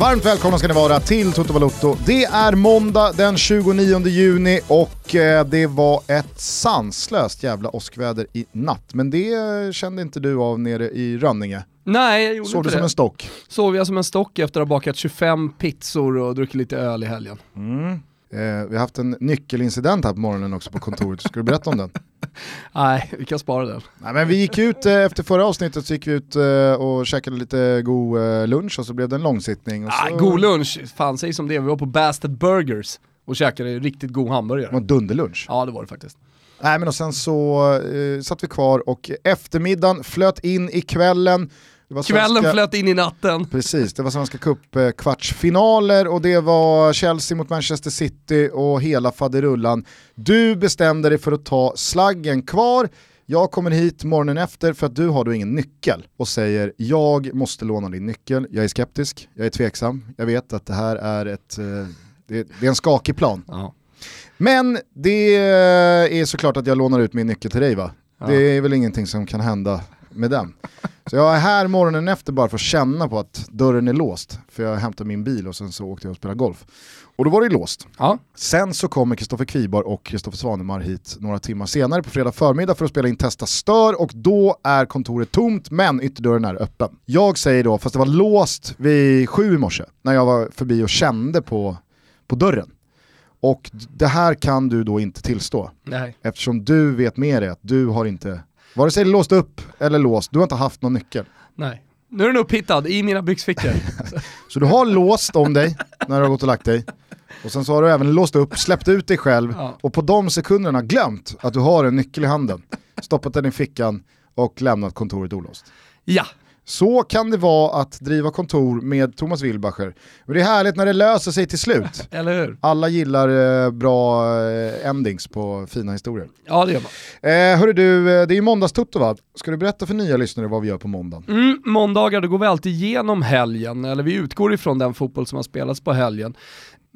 Varmt välkomna ska ni vara till Toto Balotto. Det är måndag den 29 juni och eh, det var ett sanslöst jävla åskväder i natt. Men det kände inte du av nere i Rönninge. Nej, jag gjorde du inte som det. en stock? Sov jag som en stock efter att ha bakat 25 pizzor och druckit lite öl i helgen. Eh, vi har haft en nyckelincident här på morgonen också på kontoret. Ska du berätta om den? Nej, vi kan spara den. Nej, men vi gick ut eh, efter förra avsnittet så gick vi ut eh, och käkade lite god eh, lunch och så blev det en långsittning. Och Ah, så... god lunch, fan säg som det, vi var på Bastard Burgers och käkade riktigt god Det var hamburgare. en dunderlunch. Ja det var det faktiskt. Nej men och sen så eh, satt vi kvar och eftermiddagen flöt in i kvällen. Det var Kvällen svenska- flöt in i natten. Precis, det var Svenska Cup eh, kvartsfinaler och det var Chelsea mot Manchester City och hela faderullan. Du bestämde dig för att ta slaggen kvar. Jag kommer hit morgonen efter för att du har då ingen nyckel och säger jag måste låna din nyckel. Jag är skeptisk, jag är tveksam, jag vet att det här är ett, eh, det, är en skakig plan. Ja. Men det är såklart att jag lånar ut min nyckel till dig va? Det är väl ingenting som kan hända med den. Så jag är här morgonen efter bara för att känna på att dörren är låst. För jag hämtade min bil och sen så åkte jag och spelade golf. Och då var det låst. ja. Sen så kommer Kristoffer Kvibar och Kristoffer Svanemar hit några timmar senare på fredag förmiddag för att spela in Testa Stör och då är kontoret tomt men ytterdörren är öppen. Jag säger då, fast det var låst vid sju i morse när jag var förbi och kände på, på dörren. Och det här kan du då inte tillstå Nej. eftersom du vet med dig att du har inte, vare sig låst upp eller låst, du har inte haft någon nyckel. Nej. Nu är den upphittad i mina byxfickor. Så du har låst om dig när du har gått och lagt dig. Och sen så har du även låst upp, släppt ut dig själv Ja. och på de sekunderna glömt att du har en nyckel i handen, stoppat den i fickan och lämnat kontoret olåst. ja. Så kan det vara att driva kontor med Thomas Wilbacher. Och det är härligt när det löser sig till slut. Eller hur? Alla gillar eh, bra eh, endings på fina historier. Ja det gör man. Eh, hörru du, eh, det är ju måndagstutto va? Ska du berätta för nya lyssnare vad vi gör på måndagen? Mm, måndagar, då går vi alltid igenom helgen, eller vi utgår ifrån den fotboll som har spelats på helgen.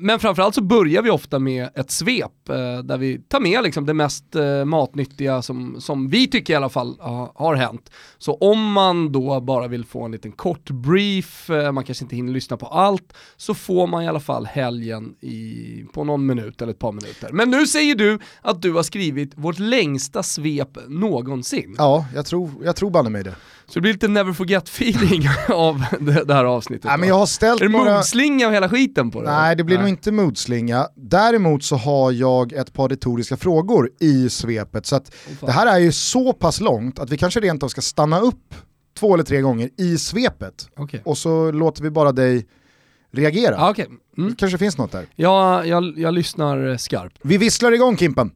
Men framförallt så börjar vi ofta med ett svep eh, där vi tar med liksom det mest eh, matnyttiga som, som vi tycker i alla fall ha, har hänt. Så om man då bara vill få en liten kort brief, eh, man kanske inte hinner lyssna på allt, så får man i alla fall helgen i, på någon minut eller ett par minuter. Men nu säger du att du har skrivit vårt längsta svep någonsin. Ja, jag tror, jag tror banne mig det. Så det blir lite never forget feeling av det, det här avsnittet. Nej, men jag har ställt är det några... modslinga och hela skiten på det? Nej, det blir nog inte moodslinga. Däremot så har jag ett par retoriska frågor i svepet. Så att fan. det här är ju så pass långt att vi kanske rent av ska stanna upp två eller tre gånger i svepet. Okej. Och så låter vi bara dig reagera. Ja, okej. Mm. Det kanske finns något där. Ja, jag, jag lyssnar skarpt. Vi visslar igång Kimpen.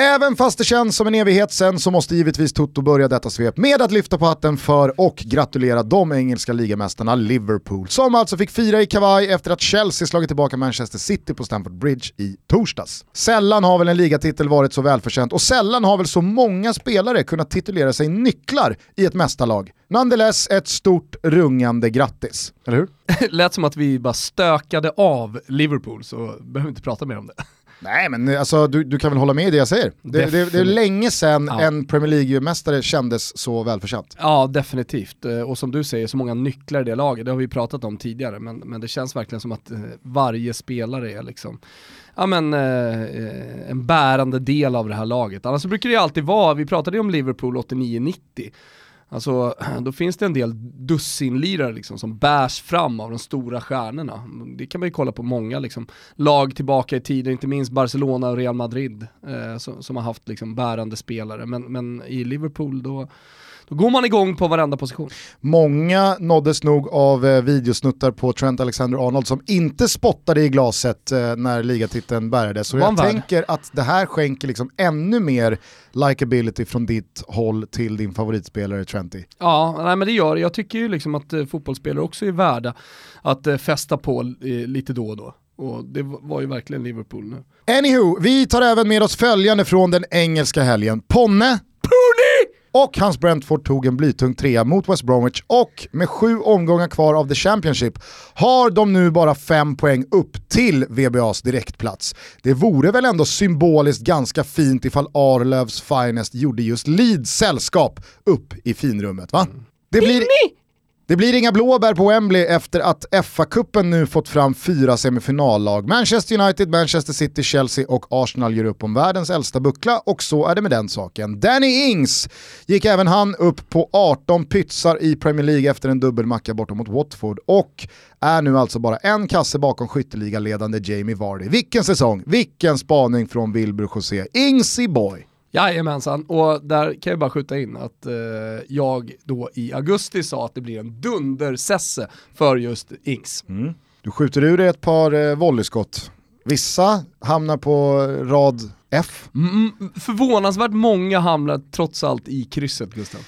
Även fast det känns som en evighet sen så måste givetvis Toto börja detta svep med att lyfta på hatten för och gratulera de engelska ligamästarna Liverpool som alltså fick fira i kavaj efter att Chelsea slagit tillbaka Manchester City på Stamford Bridge i torsdags. Sällan har väl en ligatitel varit så välförtjänt och sällan har väl så många spelare kunnat titulera sig nycklar i ett mästarlag. Nonetheless ett stort rungande grattis. Eller hur? Lät som att vi bara stökade av Liverpool, så behöver vi inte prata mer om det. Nej men alltså, du, du kan väl hålla med i det jag säger? Det, det, det är länge sedan Ja. en Premier League-mästare kändes så välförtjänt. Ja, definitivt. Eh, Och som du säger, så många nycklar i det laget, det har vi pratat om tidigare, men, men det känns verkligen som att eh, varje spelare är liksom Ja men eh, eh, en bärande del av det här laget. Annars brukar det ju alltid vara, vi pratade ju om Liverpool 89-90, Alltså, då finns det en del dussinlirare liksom, som bärs fram av de stora stjärnorna. Det kan man ju kolla på många liksom, lag tillbaka i tiden, inte minst Barcelona och Real Madrid, eh, som, som har haft liksom, bärande spelare. Men, men i Liverpool då, då går man igång på varenda position. Många nåddes nog av eh, videosnuttar på Trent Alexander-Arnold som inte spottade i glaset eh, när ligatiteln bärgades. Så jag tänker att det här skänker liksom ännu mer likability från ditt håll till din favoritspelare Trenty. Ja, nej, men det gör det. Jag tycker ju liksom att eh, fotbollsspelare också är värda att eh, festa på eh, lite då och då. Och det var ju verkligen Liverpool nu. Anywho, vi tar även med oss följande från den engelska helgen. Ponne och hans Brentford tog en blytung trea mot West Bromwich och med sju omgångar kvar av the Championship har de nu bara fem poäng upp till VBAs direktplats. Det vore väl ändå symboliskt ganska fint ifall Arlövs Finest gjorde just Leeds sällskap upp i finrummet va? Det blir, det blir inga blåbär på Wembley efter att FA-cupen nu fått fram fyra semifinallag. Manchester United, Manchester City, Chelsea och Arsenal gör upp om världens äldsta buckla och så är det med den saken. Danny Ings gick även han upp på 18 pytsar i Premier League efter en dubbelmacka borta mot Watford och är nu alltså bara en kasse bakom skytteligaledande Jamie Vardy. Vilken säsong, vilken spaning från Wilbur José. Ingsy boy! Jajamensan, och där kan jag bara skjuta in att eh, jag då i augusti sa att det blir en dundersesse för just Ings. Mm. Du skjuter ur dig ett par eh, volleyskott. Vissa hamnar på rad F. Mm, förvånansvärt många hamnar trots allt i krysset Gustav.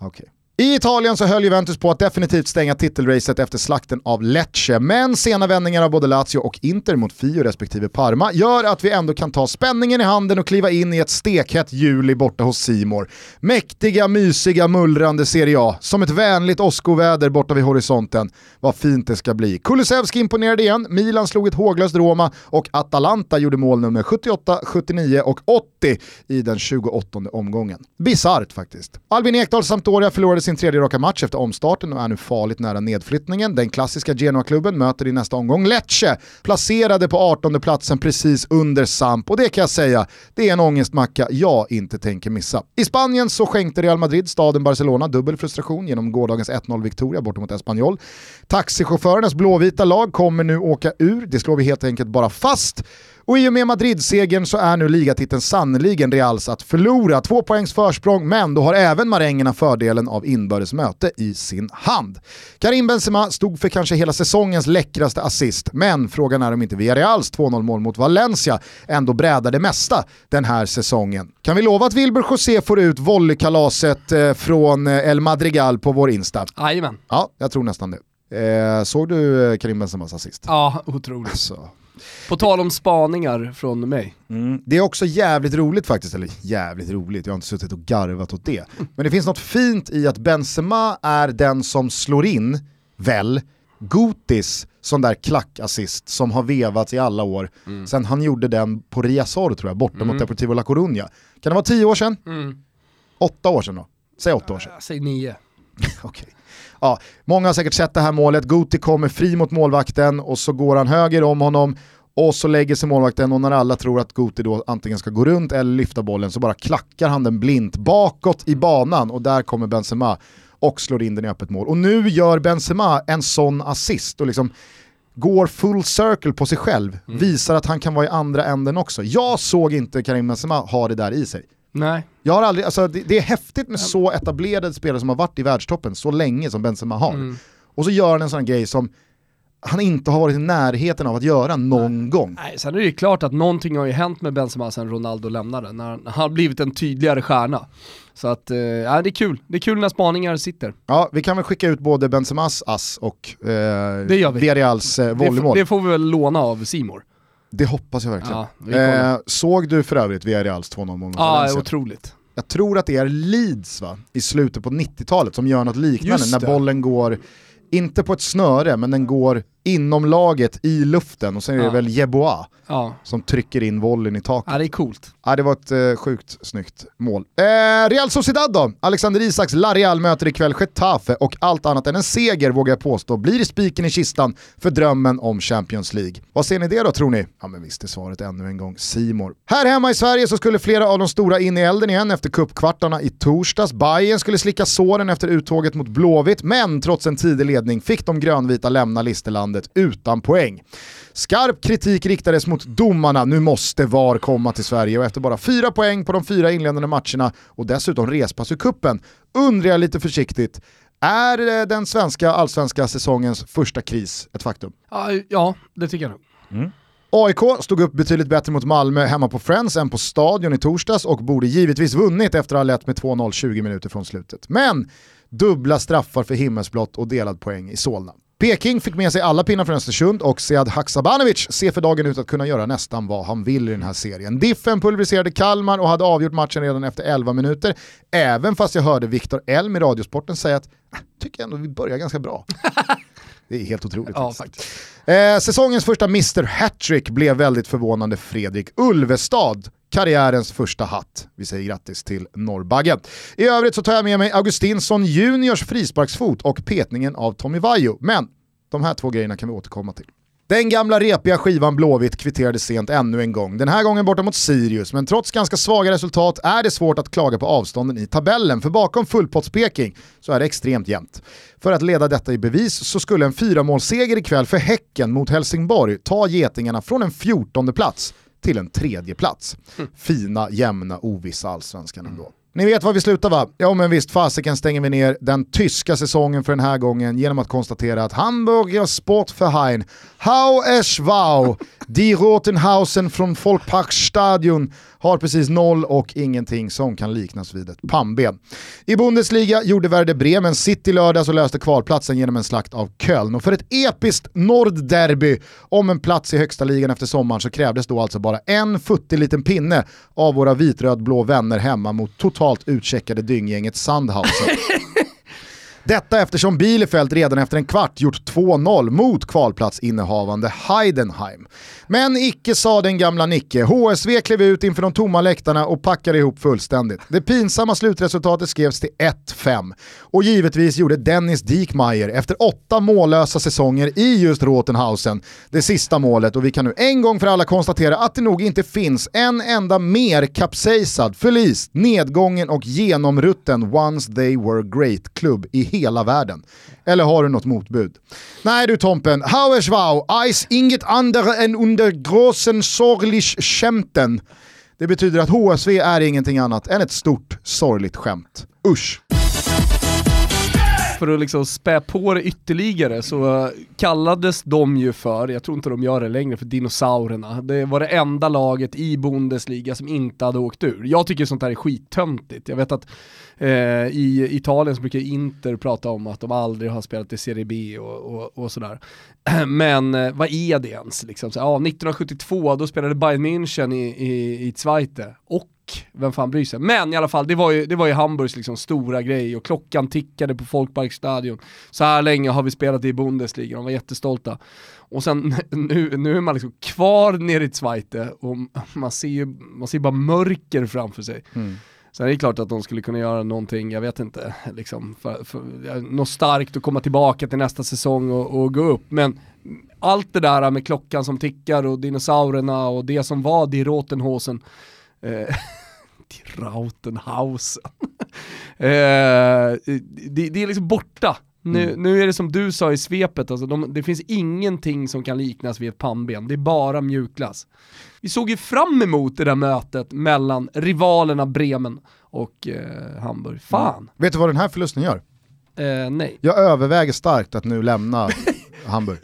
Okay. I Italien så höll Juventus på att definitivt stänga titelracet efter slakten av Lecce, men sena vändningar av både Lazio och Inter mot Fio respektive Parma gör att vi ändå kan ta spänningen i handen och kliva in i ett stekhett juli borta hos Simor. Mäktiga, mysiga, mullrande Serie A, som ett vänligt åskoväder borta vid horisonten. Vad fint det ska bli. Kulusevski imponerade igen, Milan slog ett håglöst Roma och Atalanta gjorde mål nummer 78, 79 och 80 i den 28 omgången. Bisarrt faktiskt. Albin Ekdal Sampdoria förlorade sin sin tredje raka match efter omstarten och är nu farligt nära nedflyttningen. Den klassiska Genoa-klubben möter i nästa omgång Lecce, placerade på 18 platsen precis under Samp och det kan jag säga, det är en ångestmacka jag inte tänker missa. I Spanien så skänkte Real Madrid staden Barcelona dubbel frustration genom gårdagens 1-0-Victoria bort mot Espanyol. Taxichaufförernas blåvita lag kommer nu åka ur, det slår vi helt enkelt bara fast. Och i och med Madrid-segern så är nu ligatiteln sannoliken Reals att förlora. Två poängs försprång, men då har även marängerna fördelen av inbördes möte i sin hand. Karim Benzema stod för kanske hela säsongens läckraste assist, men frågan är om inte Villarreals 2-0 mål mot Valencia ändå brädar det mesta den här säsongen. Kan vi lova att Wilbur José får ut volleykalaset eh, från eh, El Madrigal på vår Insta? Jajamän. Ja, jag tror nästan det. Eh, såg du Karim Benzemas assist? Ja, otroligt. Alltså, på tal om spaningar från mig. Mm. Det är också jävligt roligt faktiskt, eller jävligt roligt, jag har inte suttit och garvat åt det. Men det finns något fint i att Benzema är den som slår in, väl, Gotis sån där klackassist som har vevats i alla år. Mm. Sen han gjorde den på Riazor tror jag, borta mm. mot Deportivo La Coruña. Kan det vara tio år sedan? Mm. Åtta år sedan då? Säg åtta år sedan. Säg nio. okay. ja, många har säkert sett det här målet, Guti kommer fri mot målvakten och så går han höger om honom och så lägger sig målvakten och när alla tror att Guti då antingen ska gå runt eller lyfta bollen så bara klackar han den blint bakåt i banan och där kommer Benzema och slår in den i öppet mål. Och nu gör Benzema en sån assist och liksom går full circle på sig själv, mm. visar att han kan vara i andra änden också. Jag såg inte Karim Benzema ha det där i sig. Nej. Jag har aldrig, alltså, det, det, är häftigt med så etablerade spelare som har varit i världstoppen så länge som Benzema har. Mm. Och så gör han en sån grej som han inte har varit i närheten av att göra någon Nej. gång. Nej, sen är det ju klart att någonting har ju hänt med Benzema sen Ronaldo lämnade, när han har blivit en tydligare stjärna. Så att, eh, det är kul. Det är kul när spaningar sitter. Ja, vi kan väl skicka ut både Benzemas ass och eh, Villarreals eh, volleymål. Det, det, får vi väl låna av Simor. Det hoppas jag verkligen. Ja, eh, såg du för övrigt Villarreals 2-0 mål Ja, otroligt. Jag tror att det är Leeds va? i slutet på 90-talet som gör något liknande när bollen går, inte på ett snöre, men den går inom laget i luften och sen är det ja. väl Jeboa ja. som trycker in volleyn i taket. Ja det är coolt. Ja det var ett eh, sjukt snyggt mål. Eh, Real Sociedad då? Alexander Isaks La Real möter ikväll Getafe och allt annat än en seger vågar jag påstå blir spiken i kistan för drömmen om Champions League. Vad ser ni det då tror ni? Ja men visst är svaret ännu en gång Simor. Här hemma i Sverige så skulle flera av de stora in i elden igen efter kuppkvartarna i torsdags. Bayern skulle slicka såren efter uttåget mot Blåvitt men trots en tidig ledning fick de grönvita lämna Listerland landet utan poäng. Skarp kritik riktades mot domarna, nu måste VAR komma till Sverige och efter bara fyra poäng på de fyra inledande matcherna och dessutom respass ur kuppen undrar jag lite försiktigt, är den svenska allsvenska säsongens första kris ett faktum? Ja, det tycker jag nog. Mm. AIK stod upp betydligt bättre mot Malmö hemma på Friends än på Stadion i torsdags och borde givetvis vunnit efter att ha lett med 2-0 20 minuter från slutet. Men dubbla straffar för himmelsblått och delad poäng i Solna. Peking fick med sig alla pinnar från Östersund och Sead Haksabanovic ser för dagen ut att kunna göra nästan vad han vill i den här serien. Diffen pulveriserade Kalmar och hade avgjort matchen redan efter 11 minuter, även fast jag hörde Viktor Elm i Radiosporten säga att äh, tycker ändå vi börjar ganska bra. Det är helt otroligt. Ja. Eh, säsongens första Mr Hattrick blev väldigt förvånande Fredrik Ulvestad karriärens första hatt. Vi säger grattis till Norrbaggen. I övrigt så tar jag med mig Augustinsson juniors frisparksfot och petningen av Tommy Vaiho. Men de här två grejerna kan vi återkomma till. Den gamla repiga skivan Blåvitt kvitterade sent ännu en gång, den här gången borta mot Sirius, men trots ganska svaga resultat är det svårt att klaga på avstånden i tabellen, för bakom fullpottspeking så är det extremt jämnt. För att leda detta i bevis så skulle en fyramålsseger ikväll för Häcken mot Helsingborg ta getingarna från en 14 plats till en tredje plats. Mm. Fina, jämna, ovissa allsvenskan ändå. Mm. Ni vet var vi slutar va? Ja men visst fasiken stänger vi ner den tyska säsongen för den här gången genom att konstatera att Hamburger Sportverein, Hau es wow, Die Rotenhausen från Folkparkstadion har precis noll och ingenting som kan liknas vid ett pannben. I Bundesliga gjorde Werder Bremen sitt i lördags och löste kvalplatsen genom en slakt av Köln. Och för ett episkt Nordderby om en plats i högsta ligan efter sommaren så krävdes då alltså bara en futtig liten pinne av våra vitrödblå vänner hemma mot totalt utcheckade dynggänget Sandhausen. Detta eftersom Bielefeld redan efter en kvart gjort 2-0 mot kvalplatsinnehavande Heidenheim. Men icke sa den gamla Nicke. HSV klev ut inför de tomma läktarna och packade ihop fullständigt. Det pinsamma slutresultatet skrevs till 1-5. Och givetvis gjorde Dennis Diekmayer efter åtta mållösa säsonger i just Rotenhausen det sista målet och vi kan nu en gång för alla konstatera att det nog inte finns en enda mer kapsejsad, förlist, nedgången och genomrutten Once They Were Great-klubb i hela världen. Eller har du något motbud? Nej du Tompen, Hauerswau, wow, Eis inget andra än under großen sorglich skämten. Det betyder att HSV är ingenting annat än ett stort sorgligt skämt. Usch! För att liksom spä på det ytterligare så kallades de ju för, jag tror inte de gör det längre, för dinosaurerna. Det var det enda laget i Bundesliga som inte hade åkt ur. Jag tycker sånt här är skittöntigt. Jag vet att eh, i Italien så brukar Inter prata om att de aldrig har spelat i Serie B och, och, och sådär. Men eh, vad är det ens? Liksom? Så, ja, 1972 då spelade Bayern München i, i, i Zweite och vem fan bryr sig? Men i alla fall, det var ju, det var ju Hamburgs liksom stora grej och klockan tickade på Folkparkstadion. Så här länge har vi spelat i Bundesliga, de var jättestolta. Och sen nu, nu är man liksom kvar nere i Zweite och man ser ju man ser bara mörker framför sig. Mm. Sen är det klart att de skulle kunna göra någonting, jag vet inte, liksom, för, för, något starkt att komma tillbaka till nästa säsong och, och, gå upp. Men allt det där med klockan som tickar och dinosaurierna och det som var Die Rotenhosen, eh, Die Rautenhausen, eh, det, det, är liksom borta. Nu, mm. nu är det som du sa i svepet, alltså de, det finns ingenting som kan liknas vid ett pannben, det är bara mjukglass. Vi såg ju fram emot det där mötet mellan rivalerna Bremen och eh, Hamburg. Fan! Mm. Vet du vad den här förlusten gör? Eh, nej. Jag överväger starkt att nu lämna Hamburg.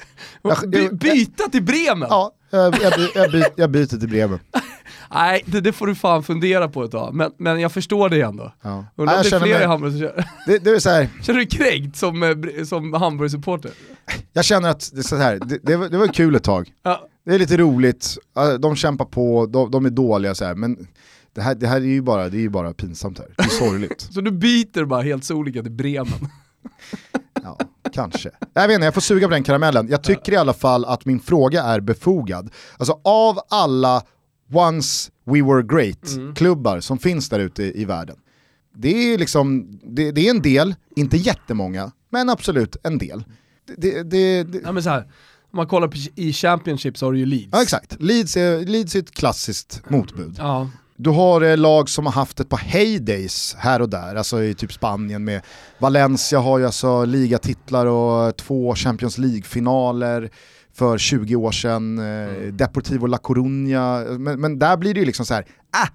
By, byta till Bremen? Ja, jag, jag, jag, by, jag byter till Bremen. Nej, det, det, får du fan fundera på ett tag. Men, men jag förstår det ändå. Ja. Undrar om det är fler i Hamburg som kör. Det, det är så här. Känner du dig kränkt som, eh, som Hamburg-supporter? Jag känner att det, är så här, det, det, var, det var kul ett tag. Ja. Det är lite roligt, de kämpar på, de, de är dåliga så här, men det här, det här är ju bara, det är ju bara pinsamt här. Det är sorgligt. så du byter bara helt solika till Bremen? ja, kanske. Jag vet inte, jag får suga på den karamellen. Jag tycker i alla fall att min fråga är befogad. Alltså av alla Once We Were Great-klubbar mm. som finns där ute i, i, världen. Det är, liksom, det, det, är en del, inte jättemånga, men absolut en del. Det, det, ja, men så här, om man kollar på, i Championship så har du ju Leeds. Ja exakt, Leeds är, Leeds är ett klassiskt motbud. Ja. Du har eh, lag som har haft ett par heydays här och där, alltså i typ Spanien med Valencia har ju alltså ligatitlar och två Champions League-finaler för 20 år sedan, eh, mm. Deportivo La Coruña, men, men, där blir det ju liksom så här, ah,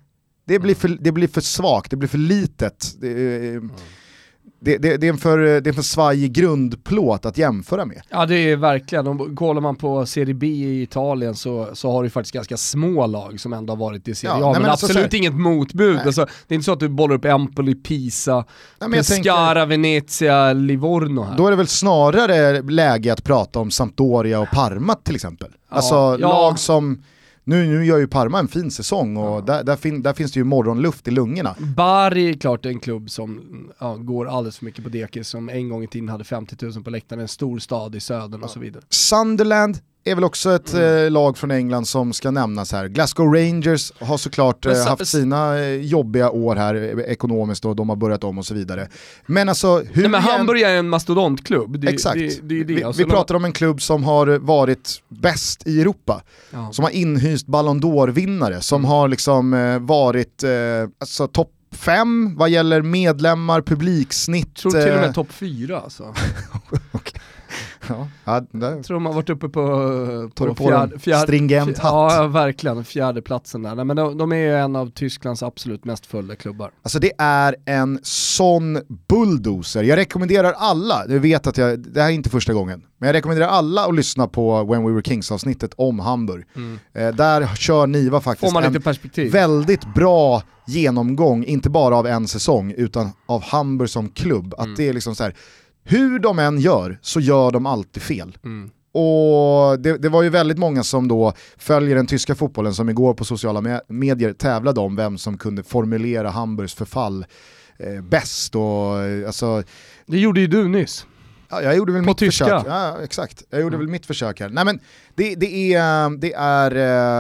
det blir, mm. för, det blir för svagt, det blir för litet. Det, mm. Det, det, det, är en för, det är en svajig grundplåt att jämföra med. Ja det är verkligen, om kollar man på Serie B i Italien så, så har du faktiskt ganska små lag som ändå har varit i Serie Ja, A, nej, men, men alltså absolut så inget motbud. Alltså, det är inte så att du bollar upp Empoli, Pisa, Nej, jag tänker- Pescara, Venezia, Livorno här. Då är det väl snarare läge att prata om Sampdoria och Parma till exempel. Ja, alltså ja. lag som, nu, nu gör ju Parma en fin säsong och där, där, fin, där finns det ju morgonluft i lungorna. Bari är klart en klubb som ja, går alldeles för mycket på dekis, som en gång i tiden hade 50 000 på läktaren, en stor stad i södern och så vidare. Sunderland är väl också ett Mm. eh, lag från England som ska nämnas här. Glasgow Rangers har såklart eh, haft sina eh, jobbiga år här eh, ekonomiskt och de har börjat om och så vidare. Men alltså hur Nej, men Hamburg är en mastodontklubb, det, Exakt. det, det vi, Alltså, vi pratar om en klubb som har varit bäst i Europa. ja. Som har inhyst Ballon d'Or-vinnare, som Mm. har liksom eh, varit eh, alltså, topp fem vad gäller medlemmar, publiksnitt. Jag tror till och eh, med topp fyra alltså. ja, ja, Jag tror de har varit uppe på, du på på en stringent hatt. Ja, verkligen. Fjärde platsen där. Nej, men de, de är ju en av Tysklands absolut mest följda klubbar. Alltså det är en sån bulldozer. Jag rekommenderar alla, jag vet att jag, det här är inte första gången, men jag rekommenderar alla att lyssna på When We Were Kings avsnittet om Hamburg. Eh, där kör Niva faktiskt en väldigt bra genomgång, inte bara av en säsong, utan av Hamburg som klubb. Att det är liksom så här, hur de än gör så gör de alltid fel. Mm. Och det, det var ju väldigt många som då följer den tyska fotbollen som igår på sociala me- medier tävlade om vem som kunde formulera Hamburgs förfall eh, bäst. Och, eh, alltså, Det gjorde ju du nyss. ja, jag gjorde väl På mitt tyska? försök. Ja, exakt, jag gjorde väl mitt försök här. Nej, men det, det, är, det, är,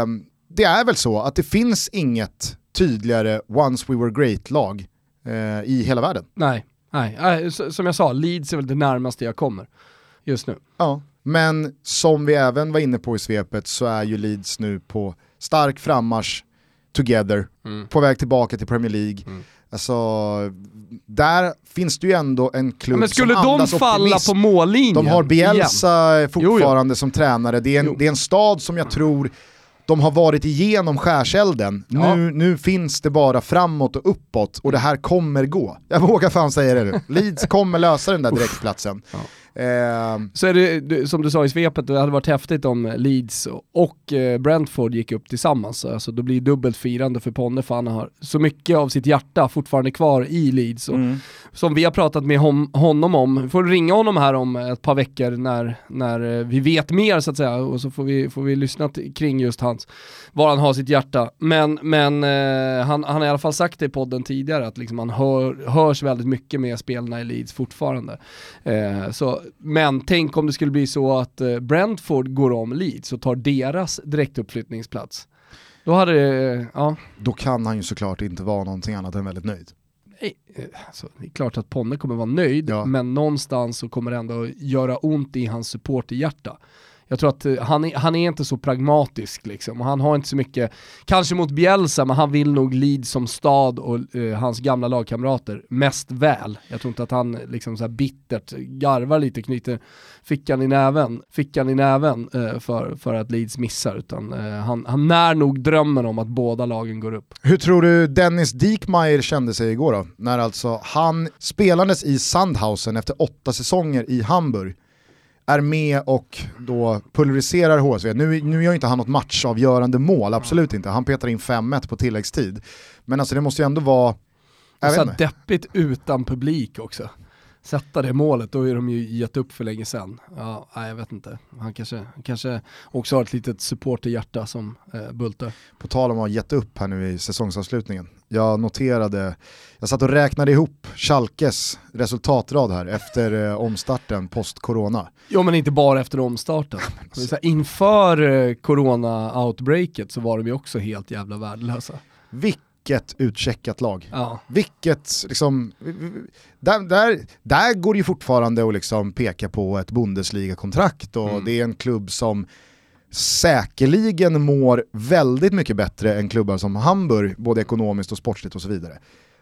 eh, det är väl så att det finns inget tydligare Once We Were Great-lag eh, i hela världen. Nej, nej. som jag sa, Leeds är väl det närmaste jag kommer just nu. Ja. Men som vi även var inne på i svepet så är ju Leeds nu på stark frammarsch together, Mm. på väg tillbaka till Premier League. Mm. Alltså, där finns det ju ändå en klubb Men skulle som de falla optimism. på mållinjen De har igen? Bielsa fortfarande som tränare, det är, en, Jo. det är en stad som jag tror de har varit igenom skärselden. Ja. Nu, nu finns det bara framåt och uppåt och det här kommer gå. Jag vågar fan säga det nu. Leeds kommer lösa den där direktplatsen. Ja. Eh, Så är det, som du sa i svepet, det hade varit häftigt om Leeds och eh, Brentford gick upp tillsammans. Alltså då blir det dubbelt firande för Ponne för han har så mycket av sitt hjärta fortfarande kvar i Leeds. Mm. Som vi har pratat med honom om, vi får ringa honom här om ett par veckor när, när eh, vi vet mer så att säga och så får vi, får vi lyssna kring just hans, var han har sitt hjärta. Men, men eh, han, han har i alla fall sagt det i podden tidigare att liksom han hör, hörs väldigt mycket med spelarna i Leeds fortfarande. Eh, så, men tänk om det skulle bli så att eh, Brentford går om Leeds och tar deras direktuppflyttningsplats. Då hade det, eh, ja, Då kan han ju såklart inte vara någonting annat än väldigt nöjd. Nej, eh, alltså, det är klart att Ponne kommer vara nöjd, Ja. men någonstans så kommer det ändå göra ont i hans supporterhjärta. Jag tror att eh, han är, han är inte så pragmatisk liksom, han har inte så mycket, kanske mot Bielsa, men han vill nog Leeds som stad och eh, hans gamla lagkamrater mest väl. Jag tror inte att han liksom så här bittert garvar lite, knyter fickan i näven, fickan i näven eh, för, för att Leeds missar, utan eh, han, han när nog drömmen om att båda lagen går upp. Hur tror du Dennis Diekmeyer kände sig igår då? När alltså han spelandes i Sandhausen efter åtta säsonger i Hamburg är med och då pulveriserar HSV. Nu, nu gör inte han något matchavgörande mål, absolut inte. Han petar in 5-1 på tilläggstid. Men alltså det måste ju ändå vara... Jag så inte. deppigt utan publik också. Sätta det målet, då är de ju gett upp för länge sedan. Ja, nej, jag vet inte. Han kanske, kanske också har ett litet supporterhjärta som eh, bultar. På tal om att ha gett upp här nu i säsongsavslutningen. Jag noterade, jag satt och räknade ihop Schalkes resultatrad här efter eh, omstarten post-corona. Jo men inte bara efter omstarten. Det är så här, inför eh, corona-outbreaket så var de ju också helt jävla värdelösa. Vilket utcheckat lag. Ja. Vilket, liksom, där, där, där går det ju fortfarande att liksom peka på ett Bundesliga-kontrakt och Mm. det är en klubb som säkerligen mår väldigt mycket bättre än klubbar som Hamburg, både ekonomiskt och sportsligt och så vidare.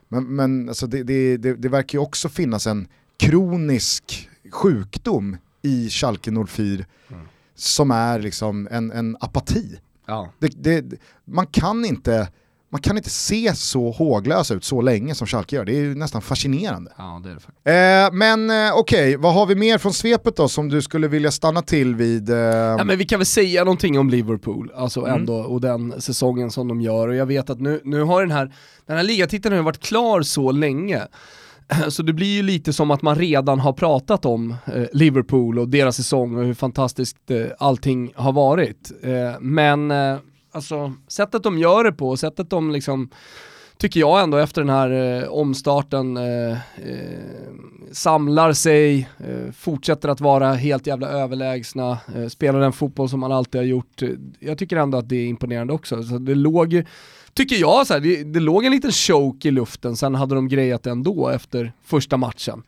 Men, men alltså det, det, det, det verkar ju också finnas en kronisk sjukdom i Schalke 04 Mm. som är liksom en, en apati. Ja. Det, det, man kan inte man kan inte se så håglösa ut så länge som Schalke gör. Det är ju nästan fascinerande. Ja, det är det faktiskt. Eh, men eh, okej, vad har vi mer från svepet då som du skulle vilja stanna till vid? Eh... Ja, men vi kan väl säga någonting om Liverpool, alltså Mm. ändå, och den säsongen som de gör. Och jag vet att nu, nu har den här, den här ligatiteln har varit klar så länge. Så det blir ju lite som att man redan har pratat om eh, Liverpool och deras säsong och hur fantastiskt eh, allting har varit. Eh, men eh, alltså, sättet de gör det på, sättet de liksom tycker jag ändå efter den här eh, omstarten eh, eh, samlar sig, eh, fortsätter att vara helt jävla överlägsna, eh, spelar den fotboll som man alltid har gjort. Jag tycker ändå att det är imponerande också. Så det låg ju, tycker jag, så här, det, det låg en liten choke i luften, sen hade de grejat det ändå efter första matchen.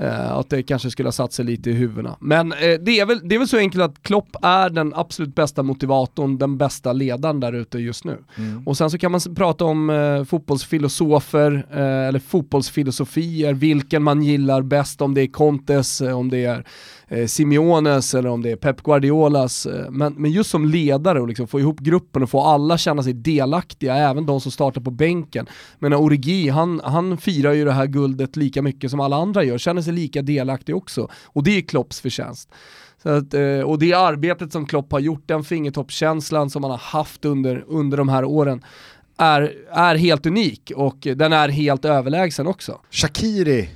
Eh, att det kanske skulle ha satt sig lite i huvudena. Men eh, det, är väl, det är väl så enkelt att Klopp är den absolut bästa motivatorn, den bästa ledaren där ute just nu. Och sen så kan man prata om eh, fotbollsfilosofer eh, eller fotbollsfilosofier, vilken man gillar bäst, om det är Contes, om det är eh, Simeones eller om det är Pep Guardiolas. Eh, men, men just som ledare och liksom få ihop gruppen och få alla känna sig delaktiga, även de som startar på bänken. Men Origi, han, han firar ju det här guldet lika mycket som alla andra gör, känner sig lika delaktig också. Och det är Klopps förtjänst. Så att, eh, och det arbetet som Klopp har gjort, den fingertoppskänslan som han har haft under, under de här åren, är, är helt unik och den är helt överlägsen också. Shakiri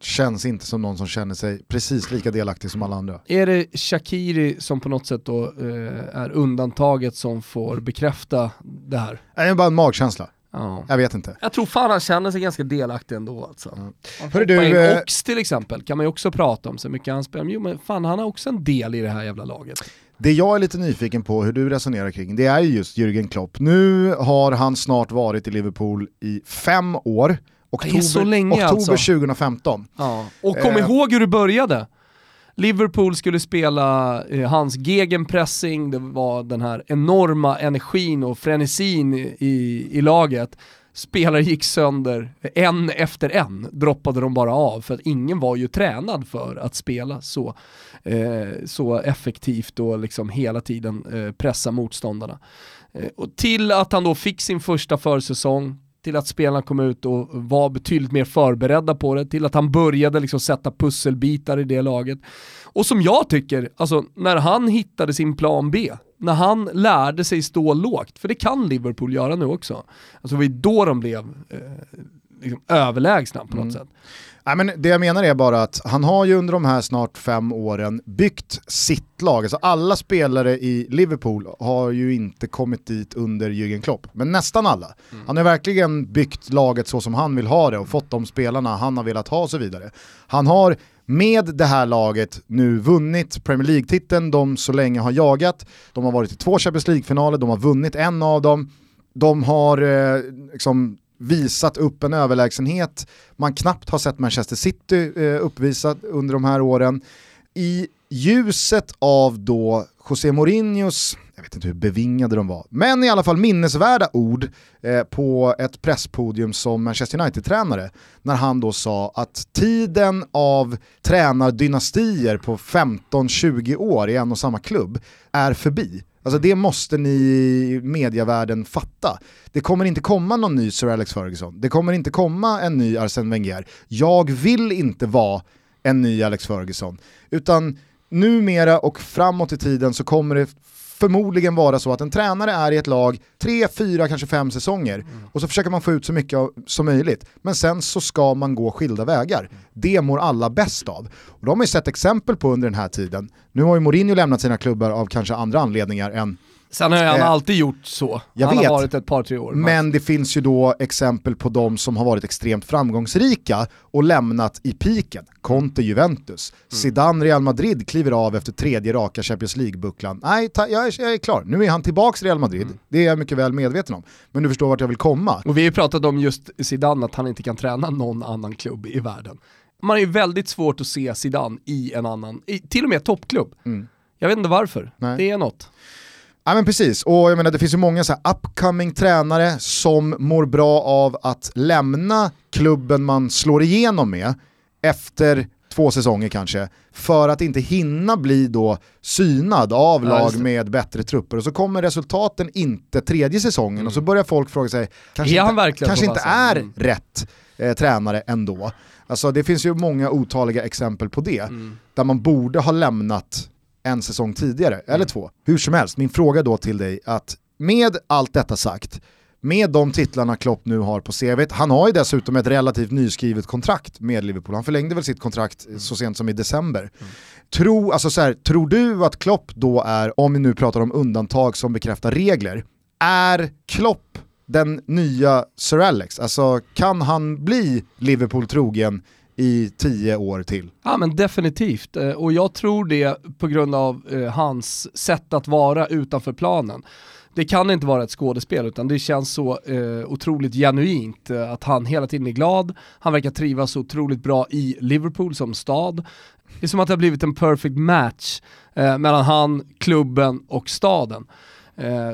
känns inte som någon som känner sig precis lika delaktig som alla andra. Är det Shakiri som på något sätt då eh, är undantaget som får bekräfta det här? Det är bara en magkänsla, Ja. jag vet inte. Jag tror fan han känner sig ganska delaktig ändå alltså. Han Hörru du, in eh, Ox till exempel kan man ju också prata om, så mycket han spelar. Jo men fan han har också en del i det här jävla laget. Det jag är lite nyfiken på hur du resonerar kring, det är ju just Jürgen Klopp. Nu har han snart varit i Liverpool i fem år, oktober, så länge oktober alltså. 2015. Ja. Och kom Eh. ihåg hur det började. Liverpool skulle spela eh, hans gegenpressing, det var den här enorma energin och frenesin i, i laget. Spelare gick sönder, en efter en droppade de bara av för att ingen var ju tränad för att spela så, eh, så effektivt och liksom hela tiden eh, pressa motståndarna. Eh, och till att han då fick sin första försäsong, till att spelarna kom ut och var betydligt mer förberedda på det, till att han började liksom sätta pusselbitar i det laget. Och som jag tycker, alltså när han hittade sin plan B, när han lärde sig stå lågt, för det kan Liverpool göra nu också. Alltså det var ju då de blev eh, liksom överlägsna på något sätt. Nej, men det jag menar är bara att han har ju under de här snart fem åren byggt sitt lag. Alltså alla spelare i Liverpool har ju inte kommit dit under Jürgen Klopp, men nästan alla. Han har verkligen byggt laget så som han vill ha det och fått de spelarna han har velat ha och så vidare. Han har med det här laget nu vunnit Premier League-titeln de så länge har jagat. De har varit i två Champions League-finaler, de har vunnit en av dem. De har eh, liksom visat upp en överlägsenhet man knappt har sett Manchester City eh, uppvisa under de här åren. I ljuset av då José Mourinhos, jag vet inte hur bevingade de var, men i alla fall minnesvärda ord eh, på ett presspodium som Manchester United-tränare när han då sa att tiden av tränardynastier på 15-20 år i en och samma klubb är förbi. Alltså det måste ni i mediavärlden fatta. Det kommer inte komma någon ny Sir Alex Ferguson, det kommer inte komma en ny Arsene Wenger. Jag vill inte vara en ny Alex Ferguson, utan numera och framåt i tiden så kommer det förmodligen vara så att en tränare är i ett lag tre, fyra, kanske fem säsonger och så försöker man få ut så mycket som möjligt. Men sen så ska man gå skilda vägar. Det mår alla bäst av. Och de har ju sett exempel på under den här tiden. Nu har ju Mourinho lämnat sina klubbar av kanske andra anledningar än Sen har han Eh, alltid gjort så. jag han vet. har varit ett par, tre år. Men det finns ju då exempel på de som har varit extremt framgångsrika och lämnat i piken. Conte Juventus, Zidane Real Madrid kliver av efter tredje raka Champions League-bucklan. Nej, ta, jag, är, jag är klar. Nu är han tillbaks Real Madrid, det är jag mycket väl medveten om. Men du förstår vart jag vill komma. Och vi har ju pratat om just Zidane, att han inte kan träna någon annan klubb i världen. Man är ju väldigt svårt att se Zidane i en annan, i, till och med toppklubb. Jag vet inte varför, Nej. det är något. Ja men precis, och jag menar det finns ju många så upcoming tränare som mår bra av att lämna klubben man slår igenom med efter två säsonger kanske, för att inte hinna bli då synad av Ja, lag med bättre trupper. Och så kommer resultaten inte tredje säsongen och så börjar folk fråga sig, kanske Mm. Är inte, kanske inte är Mm. rätt eh, tränare ändå. Alltså det finns ju många otaliga exempel på det, Mm. där man borde ha lämnat en säsong tidigare, Mm. eller två. Hur som helst, min fråga då till dig att med allt detta sagt, med de titlarna Klopp nu har på CVt, han har ju dessutom ett relativt nyskrivet kontrakt med Liverpool, han förlängde väl sitt kontrakt så sent som i december. Tro, alltså så här, tror du att Klopp då är, om vi nu pratar om undantag som bekräftar regler, är Klopp den nya Sir Alex? Alltså kan han bli Liverpool trogen i tio år till? Ja men definitivt, eh, och jag tror det på grund av eh, hans sätt att vara utanför planen. Det kan inte vara ett skådespel utan det känns så eh, otroligt genuint eh, att han hela tiden är glad, han verkar trivas otroligt bra i Liverpool som stad. Det är som att det har blivit en perfect match eh, mellan han, klubben och staden. Eh,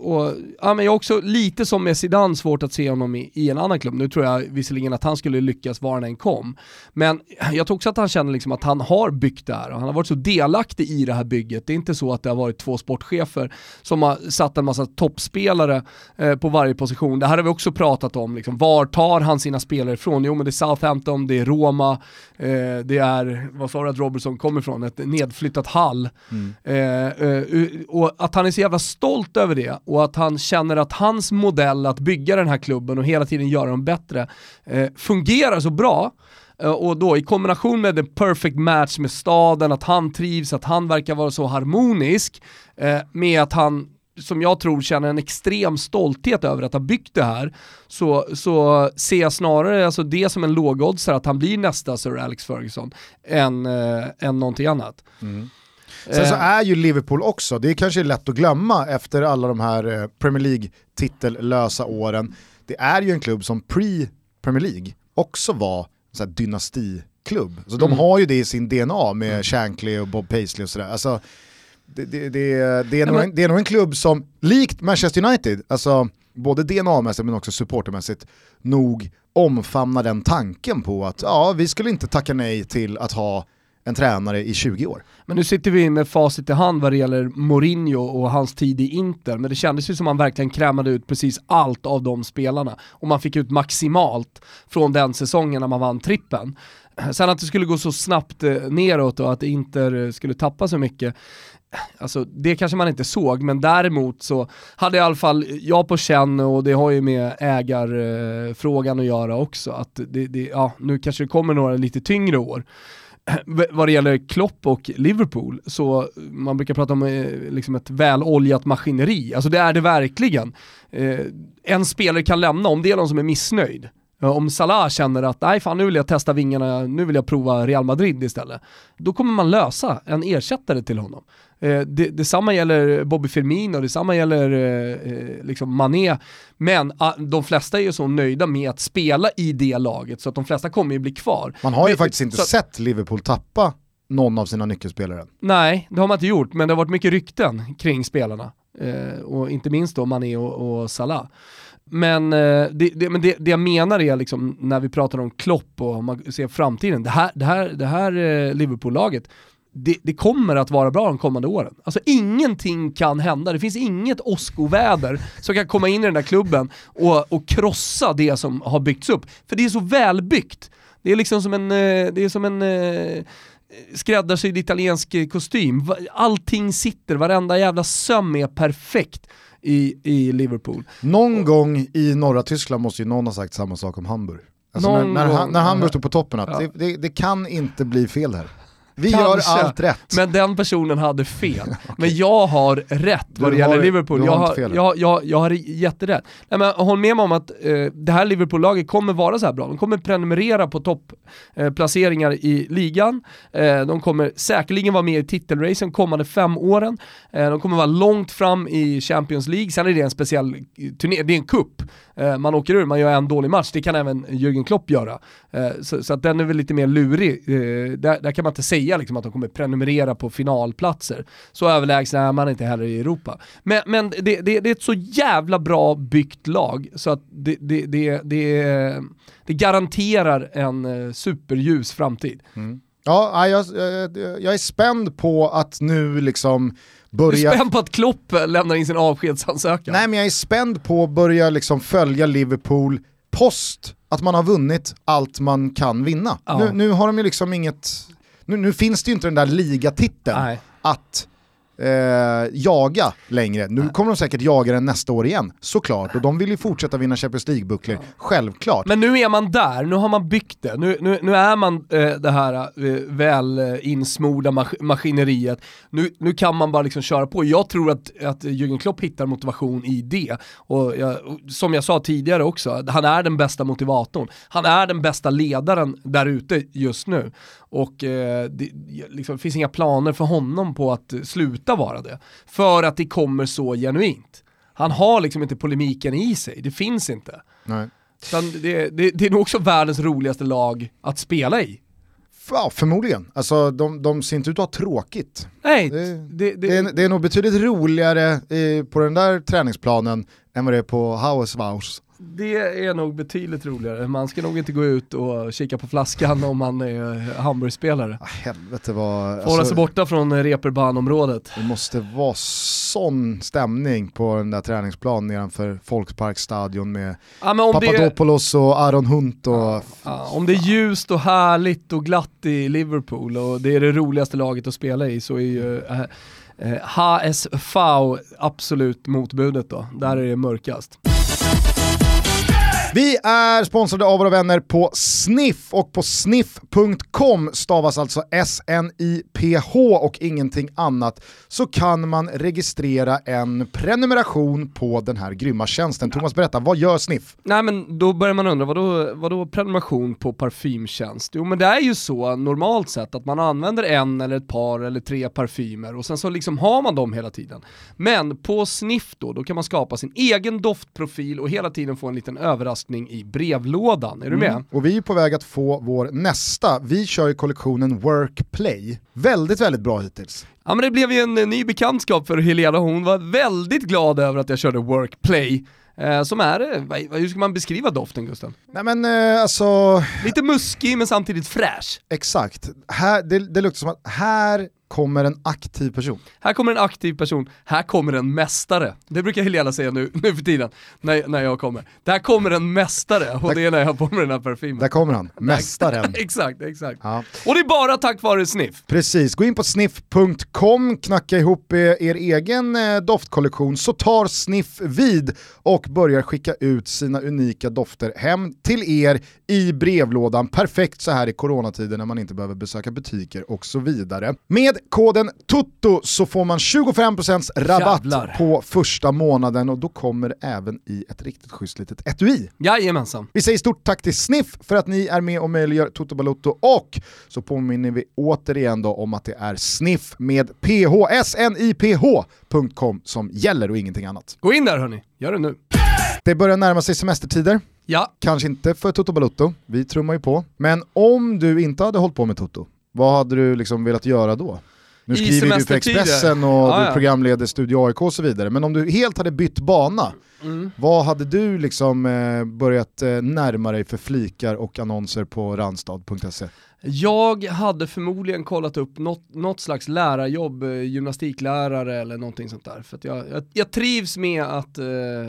och, ja, men jag har också lite som med Zidane svårt att se honom i, i en annan klubb. Nu tror jag visserligen att han skulle lyckas var han än kom. Men jag tror också att han känner liksom att han har byggt det här och han har varit så delaktig i det här bygget. Det är inte så att det har varit två sportchefer som har satt en massa toppspelare eh, på varje position. Det här har vi också pratat om, liksom, var tar han sina spelare ifrån? Jo men det är Southampton, det är Roma, eh, det är, vad sa du att Robertson kommer ifrån? Ett nedflyttat Hall. Eh, eh, och att han är så jävla stolt stolt över det och att han känner att hans modell att bygga den här klubben och hela tiden göra dem bättre eh, fungerar så bra eh, och då i kombination med the perfect match med staden, att han trivs, att han verkar vara så harmonisk eh, med att han som jag tror känner en extrem stolthet över att ha byggt det här, så, så ser jag snarare alltså det som en lågoddsare att han blir nästa Sir Alex Ferguson än, eh, än någonting annat. Mm. Sen så Eh, är ju Liverpool också, det är kanske lätt att glömma efter alla de här eh, Premier League-titellösa åren, det är ju en klubb som pre-Premier League också var sån här dynastiklubb. Så de Mm. har ju det i sin DNA med Shankly och Bob Paisley och sådär. Alltså, det, det, det, det, är nog en, det är nog en klubb som, likt Manchester United, alltså både DNA-mässigt men också supportermässigt, nog omfamnar den tanken på att ja, vi skulle inte tacka nej till att ha en tränare i 20 år. Men nu sitter vi med facit i hand vad det gäller Mourinho och hans tid i Inter, men det kändes ju som att man verkligen krämade ut precis allt av de spelarna. Och man fick ut maximalt från den säsongen när man vann trippen. Sen att det skulle gå så snabbt eh, neråt och att Inter skulle tappa så mycket, Alltså det kanske man inte såg, men däremot så hade i alla fall jag på känn, och det har ju med ägarfrågan att göra också, att det, det, ja, nu kanske det kommer några lite tyngre år. Vad det gäller Klopp och Liverpool, så man brukar prata om eh, liksom ett väloljat maskineri. Alltså det är det verkligen. Eh, en spelare kan lämna om det är någon som är missnöjd. Om Salah känner att nej fan nu vill jag testa vingarna, nu vill jag prova Real Madrid istället. Då kommer man lösa en ersättare till honom. Eh, det, detsamma gäller Bobby Firmino, detsamma gäller eh, eh, liksom Mané. Men ah, de flesta är ju så nöjda med att spela i det laget så att de flesta kommer ju bli kvar. Man har ju Men- faktiskt inte så- sett Liverpool tappa någon av sina nyckelspelare. Nej, det har man inte gjort, men det har varit mycket rykten kring spelarna. Eh, och inte minst då Mané och, och Salah. Men, eh, det, det, men det, det jag menar är liksom när vi pratar om Klopp och om man ser framtiden, det här, det här, det här eh, Liverpool-laget, det, det kommer att vara bra de kommande åren. Alltså ingenting kan hända, det finns inget åskoväder som kan komma in i den där klubben och, och krossa det som har byggts upp. För det är så välbyggt. Det är liksom som en, eh, det är som en eh, skräddarsydd italiensk kostym. Allting sitter, varenda jävla söm är perfekt i, i Liverpool. Någon gång i norra Tyskland måste ju någon ha sagt samma sak om Hamburg. Alltså när, Någon när, han, när Hamburg stod på toppen, att Ja. det, det, det kan inte bli fel här. Vi Kanske, gör allt rätt. Men den personen hade fel. Men jag har rätt vad det gäller Liverpool. du Jag har fel. jag, jag, jag har jätterätt. Nej, men håll med mig om att eh, det här Liverpool-laget kommer vara så här bra. De kommer prenumerera på topplaceringar eh, i ligan. Eh, de kommer säkerligen vara med i titelracen kommande fem åren. Eh, de kommer vara långt fram i Champions League. Sen är det en speciell turné, det är en kupp. Eh, man åker ur, man gör en dålig match. Det kan även Jürgen Klopp göra. Eh, så, så att den är väl lite mer lurig. Eh, där, där kan man inte säga liksom, att de kommer prenumerera på finalplatser. Så överlägsna är man inte heller i Europa. Men, men det, det, det är ett så jävla bra byggt lag så att det, det, det, det, det garanterar en eh, superljus framtid. Mm. Ja, jag, jag, jag är spänd på att nu liksom du börja... är spänd på att Klopp lämnar in sin avskedsansökan? Nej men jag är spänd på att börja liksom följa Liverpool post att man har vunnit allt man kan vinna. Ja. Nu, nu har de ju liksom inget, nu, nu finns det ju inte den där ligatiteln Nej. att eh, jaga längre. Nu kommer de säkert jaga den nästa år igen, såklart. Och de vill ju fortsätta vinna Champions League-bucklor, självklart. Men nu är man där, nu har man byggt det. Nu, nu, nu är man eh, det här eh, väl eh, insmorda mas maskineriet. Nu, nu kan man bara liksom köra på. Jag tror att, att Jürgen Klopp hittar motivation i det. Och jag, och som jag sa tidigare också, han är den bästa motivatorn. Han är den bästa ledaren där ute just nu. Och eh, det liksom, finns inga planer för honom på att sluta vara det. För att det kommer så genuint. Han har liksom inte polemiken i sig, det finns inte. Nej. Det, det, det är nog också världens roligaste lag att spela i. Ja, förmodligen. Alltså de, de ser inte ut att ha tråkigt. Nej, Det- det, är, det är nog betydligt roligare eh, på den där träningsplanen än vad det är på Haueswaus. Det är nog betydligt roligare. Man ska nog inte gå ut och kika på flaskan om man är Hamburgspelare. Ah, helvete vad... Få hålla sig borta från reeperbahn-området. Det måste vara sån stämning på den där träningsplanen nedanför Folksparkstadion med det, Papadopoulos och Aron Hunt och... ja, om det är ljust och härligt och glatt i Liverpool och det är det roligaste laget att spela i så är ju eh, eh, HSV absolut motbudet då. Där är det mörkast. Vi är sponsrade av våra vänner på Sniff och på sniff.com stavas alltså S-N-I-P-H och ingenting annat så kan man registrera en prenumeration på den här grymma tjänsten. Thomas berätta, vad gör Sniff? Nej men då börjar man undra, vadå, vadå prenumeration på parfymtjänst? Jo men det är ju så normalt sett att man använder en eller ett par eller tre parfymer och sen så liksom har man dem hela tiden. Men på Sniff då, då kan man skapa sin egen doftprofil och hela tiden få en liten överraskning i brevlådan. Är du med? Och vi är på väg att få vår nästa, vi kör ju kollektionen Workplay. Väldigt, väldigt bra hittills. Ja men det blev ju en eh, ny bekantskap för Helena, hon var väldigt glad över att jag körde Workplay. Eh, som är, eh, hur ska man beskriva doften Gusten? Nej men eh, alltså, Lite muskig men samtidigt fräsch. exakt. Här, det, det luktar som att här kommer en aktiv person. Här kommer en aktiv person, här kommer en mästare. Det brukar Helena säga nu, nu för tiden, när, när jag kommer. Där kommer en mästare, och det är när jag har på mig den här parfymen. Där kommer han, mästaren. exakt, exakt. Ja. Och det är bara tack vare Sniff. Precis, gå in på sniff.com, knacka ihop eh, er egen eh, doftkollektion så tar Sniff vid och börjar skicka ut sina unika dofter hem till er i brevlådan. Perfekt så här i coronatider när man inte behöver besöka butiker och så vidare. Med koden TUTTO så får man 25% rabatt Jävlar. på första månaden och då kommer även i ett riktigt schysst litet etui. Jajamensan. Vi säger stort tack till Sniff för att ni är med och möjliggör Toto Balotto och så påminner vi återigen då om att det är Sniff med PH, S-N-I-P-H.com som gäller och ingenting annat. Gå in där hörni, gör det nu. Det börjar närma sig semestertider, Ja, kanske inte för Toto Balotto, vi trummar ju på. Men om du inte hade hållit på med Toto, vad hade du liksom velat göra då? Nu skriver du för? Expressen och Ja, du ja. programleder Studio AIK och så vidare, men om du helt hade bytt bana, Mm. vad hade du liksom eh, börjat eh, närma dig för flikar och annonser på randstad.se? Jag hade förmodligen kollat upp något, något slags lärarjobb, eh, gymnastiklärare eller någonting sånt där. För jag, jag, jag trivs med att eh,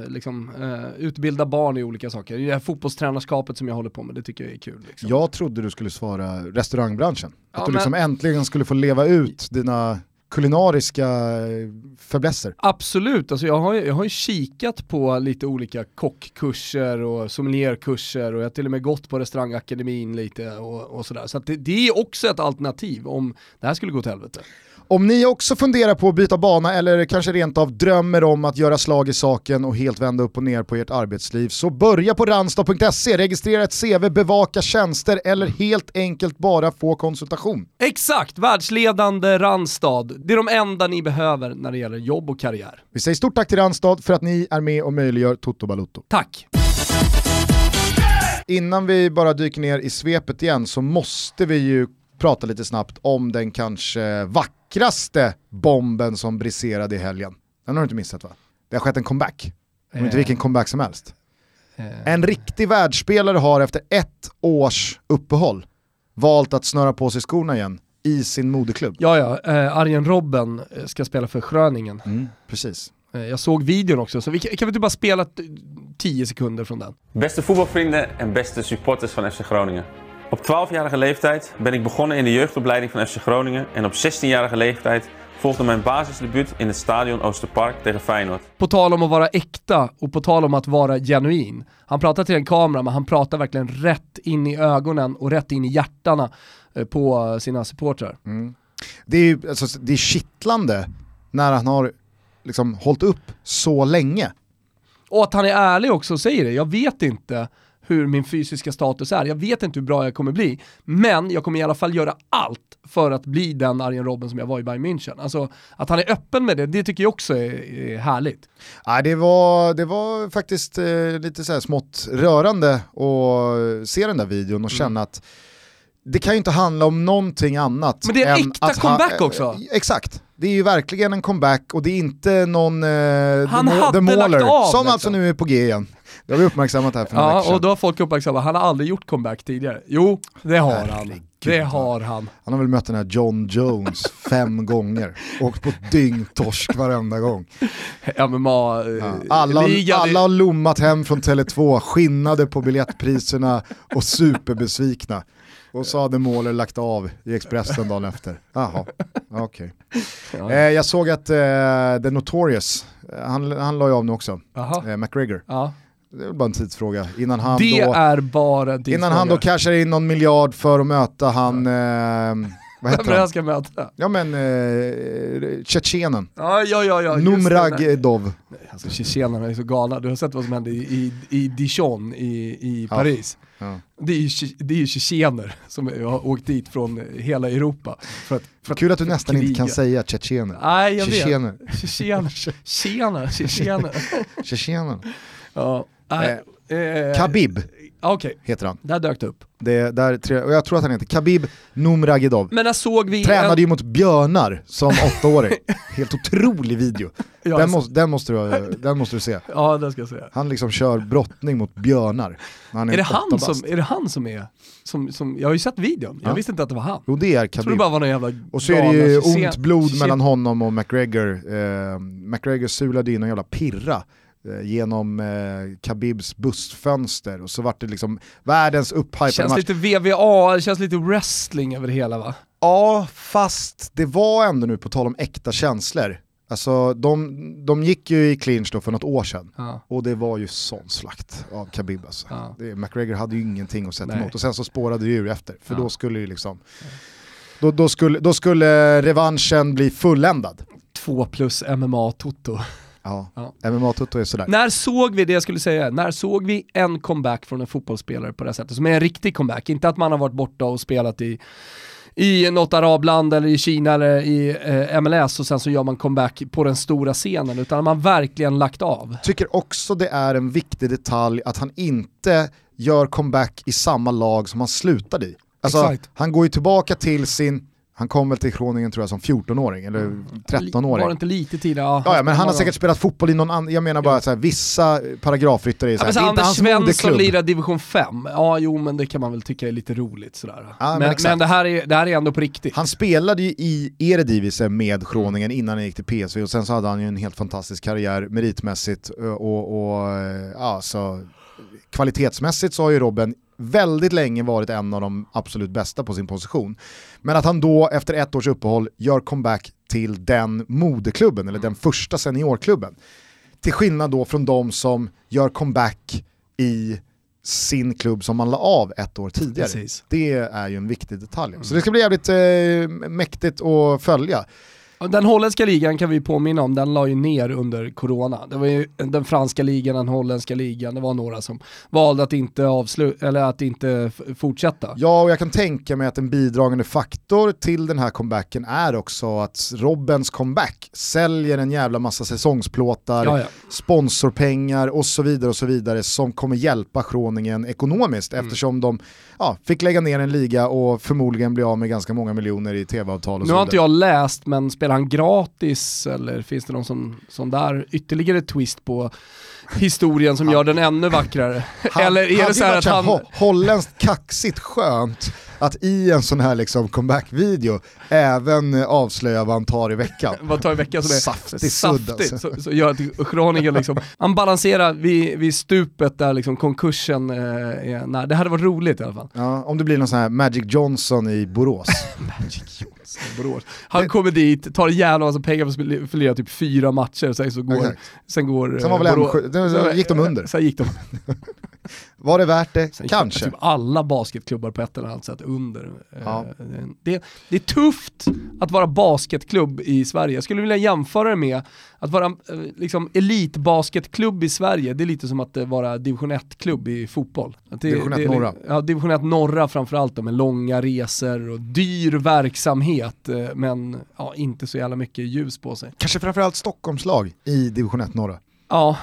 liksom, eh, utbilda barn i olika saker. Det här fotbollstränarskapet som jag håller på med, det tycker jag är kul. Liksom. Jag trodde du skulle svara restaurangbranschen. Ja, att du men- liksom äntligen skulle få leva ut dina kulinariska eh, fäblesser. Absolut, alltså jag, har ju, jag har ju kikat på lite olika kockkurser och sommelierkurser och jag har till och med gått på restaurangakademin lite och, och sådär. Så att det, det är också ett alternativ om det här skulle gå till helvete. Om ni också funderar på att byta bana eller kanske rent av drömmer om att göra slag i saken och helt vända upp och ner på ert arbetsliv så börja på randstad.se, registrera ett CV, bevaka tjänster eller helt enkelt bara få konsultation. Exakt, världsledande Randstad. Det är de enda ni behöver när det gäller jobb och karriär. Vi säger stort tack till Randstad för att ni är med och möjliggör Toto Balutto. Tack! Innan vi bara dyker ner i svepet igen så måste vi ju prata lite snabbt om den kanske vackraste bomben som briserade i helgen. Den har du inte missat va? Det har skett en comeback. Och inte Eh. vilken comeback som helst. Eh, En riktig världsspelare har efter ett års uppehåll valt att snöra på sig skorna igen i sin moderklubb. Ja, ja, eh, Arjen Robben eh, ska spela för Schröningen. Mm, precis. Eh, jag såg videon också, så vi kan, kan vi inte bara spela 10 sekunder från den? Beste voetbalvrienden en beste supporters van FC Groningen. Op 12-jarige leeftijd ben ik begonnen in de jeugdopleiding van FC Groningen en op 16-jarige leeftijd volgde mijn basisdebuut in het stadion Oosterpark tegen Feyenoord. På tal om att vara äkta och på tal om att vara genuin. Han pratar till en kamera men han pratar verkligen rätt in i ögonen och rätt in i hjärtana eh, på sina supportrar. Det är, ju- alltså, det är kittlande när han har liksom hållit upp så länge. Och att han är ärlig också och säger det, jag vet inte hur min fysiska status är, jag vet inte hur bra jag kommer bli, men jag kommer i alla fall göra allt för att bli den Arjen Robben som jag var i Bayern München. Alltså att han är öppen med det, det tycker jag också är, är härligt. Nej, det, var, det var faktiskt eh, lite så här smått rörande att se den där videon och känna att det kan ju inte handla om någonting annat. Men det är en äkta comeback också. eh, Exakt. Det är ju verkligen en comeback och det är inte någon eh, Han The hade The Mauler, lagt av, som liksom. alltså nu är på G igen. Det har vi uppmärksammat här för några Ja, och då har folk uppmärksammat, han har aldrig gjort comeback tidigare. Jo, det har han. Herregud, Det vad- har han. Han har väl mött den här John Jones fem gånger, åkt på dyngtorsk varenda gång. MMA, eh, Ja. Alla, ligan, alla har lommat hem från Tele2, skinnade på biljettpriserna och superbesvikna. Och så hade Måler lagt av i Expressen dagen efter. Jaha, okej. Ja. Eh, jag såg att eh, The Notorious, eh, han, han la ju av nu också, eh, McGregor. Ja. Det är väl bara en tidsfråga innan han Det då... är bara din Innan han då cashar in någon miljard för att möta han, eh, vad Vem heter det han ska möta? Ja men, eh, Tjetjenen. Ja, ja, ja. ja just det. Numragedov. Alltså tjetjenerna är så galna, du har sett vad som hände i, i, i Dijon i, i Ja. Paris. Ja. Det är ju det är ju tjetjener som har åkt dit från hela Europa. För att, för Kul att du nästan inte kan säga tjetjener. Nej jag Tjetjener. vet. Tjetjener. Tjena, tjetjener. Tjetjenen. Ja. Nej, eh, Khabib Okej, heter han. där dök det upp. Det, där, och jag tror att han heter Khabib Numragedov. Men såg vi... Tränade ju mot björnar som åttaåring. Helt otrolig video. Ja, Den måste, den, måste du, den måste du se. Ja, det ska jag säga. Han liksom kör brottning mot björnar. Han är, Är det, han bast. som, är det han som är... Som, som, jag har ju sett videon, jag Ja. visste inte att det var han. Jo det är Khabib. bara var någon jävla Och så är det ju ont blod mellan honom och McGregor. Eh, McGregor sulade in en jävla pirra eh, genom eh, Khabibs bussfönster och så vart det liksom världens upphypade Känns match. lite VVA, det känns lite wrestling över det hela va? Ja, fast det var ändå nu på tal om äkta känslor. Alltså de, de gick ju i clinch då för något år sedan. Ja. Och det var ju sån slakt av Khabib alltså. Ja. Det, McGregor hade ju ingenting att sätta Nej. emot och sen så spårade det ur efter. För Ja. då skulle ju liksom, då, då, skulle, då skulle revanschen bli fulländad. Två plus MMA-toto. Ja, Ja. MMA-tutto är sådär. När såg vi det jag skulle säga, när såg vi en comeback från en fotbollsspelare på det här sättet? Som är en riktig comeback, inte att man har varit borta och spelat i i något arabland eller i Kina eller i eh, MLS och sen så gör man comeback på den stora scenen utan man verkligen lagt av. Tycker också det är en viktig detalj att han inte gör comeback i samma lag som han slutade i. Alltså, Exakt. han går ju tillbaka till sin, han kom väl till Groningen tror jag som 14-åring eller Var det 13-åring. inte lite tidigare? Ja, Ja, ja, men han har säkert spelat fotboll i någon annan, jag menar bara så här, vissa paragrafryttare är Ja, så här, men så det är inte hans Svensson moderklubb. lirar division 5, ja jo men det kan man väl tycka är lite roligt sådär. Ja, men men men det, här är, det här är ändå på riktigt. Han spelade ju i Eredivisie med Groningen innan han gick till PSV och sen så hade han ju en helt fantastisk karriär meritmässigt och, och ja, så, kvalitetsmässigt så har ju Robben väldigt länge varit en av de absolut bästa på sin position. Men att han då efter ett års uppehåll gör comeback till den moderklubben, eller den första seniorklubben. Till skillnad då från de som gör comeback i sin klubb som man la av ett år tidigare. Precis. Det är ju en viktig detalj. Så det ska bli jävligt eh, mäktigt att följa. Den holländska ligan kan vi påminna om, den la ju ner under corona. Det var ju den franska ligan, den holländska ligan, det var några som valde att inte, avslu- eller att inte fortsätta. Ja, och jag kan tänka mig att en bidragande faktor till den här comebacken är också att Robbens comeback säljer en jävla massa säsongsplåtar, Ja, ja. sponsorpengar och så vidare och så vidare som kommer hjälpa Groningen ekonomiskt Mm. eftersom de ja, fick lägga ner en liga och förmodligen bli av med ganska många miljoner i tv-avtal Nu har inte jag läst, men spelar han gratis eller finns det någon som, som där ytterligare twist på historien som gör den ännu vackrare? Han- eller är det så här att han... ho- holländskt kaxigt skönt att i en sån här liksom comeback-video även avslöja vad han tar i veckan. Vad tar i veckan som är Saftig saftigt, alltså. så, så gör att Groningen liksom, han balanserar vid, vid stupet där liksom konkursen eh, är nära. Det hade varit roligt i alla fall. Ja, om det blir någon sån här Magic Johnson i Borås. Borås. Han kommer dit, tar en jävla massa pengar för att förlora typ fyra matcher, sen, så går, Exakt. sen går... Sen var väl eh, en Borå- sju- det- sen- gick de under. Sen gick de Var det värt det? Sen Kanske. Typ alla basketklubbar på ett eller annat sätt under. Eh, Ja. Det, det är tufft att vara basketklubb i Sverige. Jag skulle vilja jämföra det med att vara eh, liksom, elitbasketklubb i Sverige. Det är lite som att eh, vara division 1-klubb i fotboll. Det, Division 1 det är- norra. Ja, division 1 norra framförallt då, med långa resor och dyr verksamhet. Men ja, inte så jävla mycket ljus på sig. Kanske framförallt Stockholmslag i division 1 norra. Ja,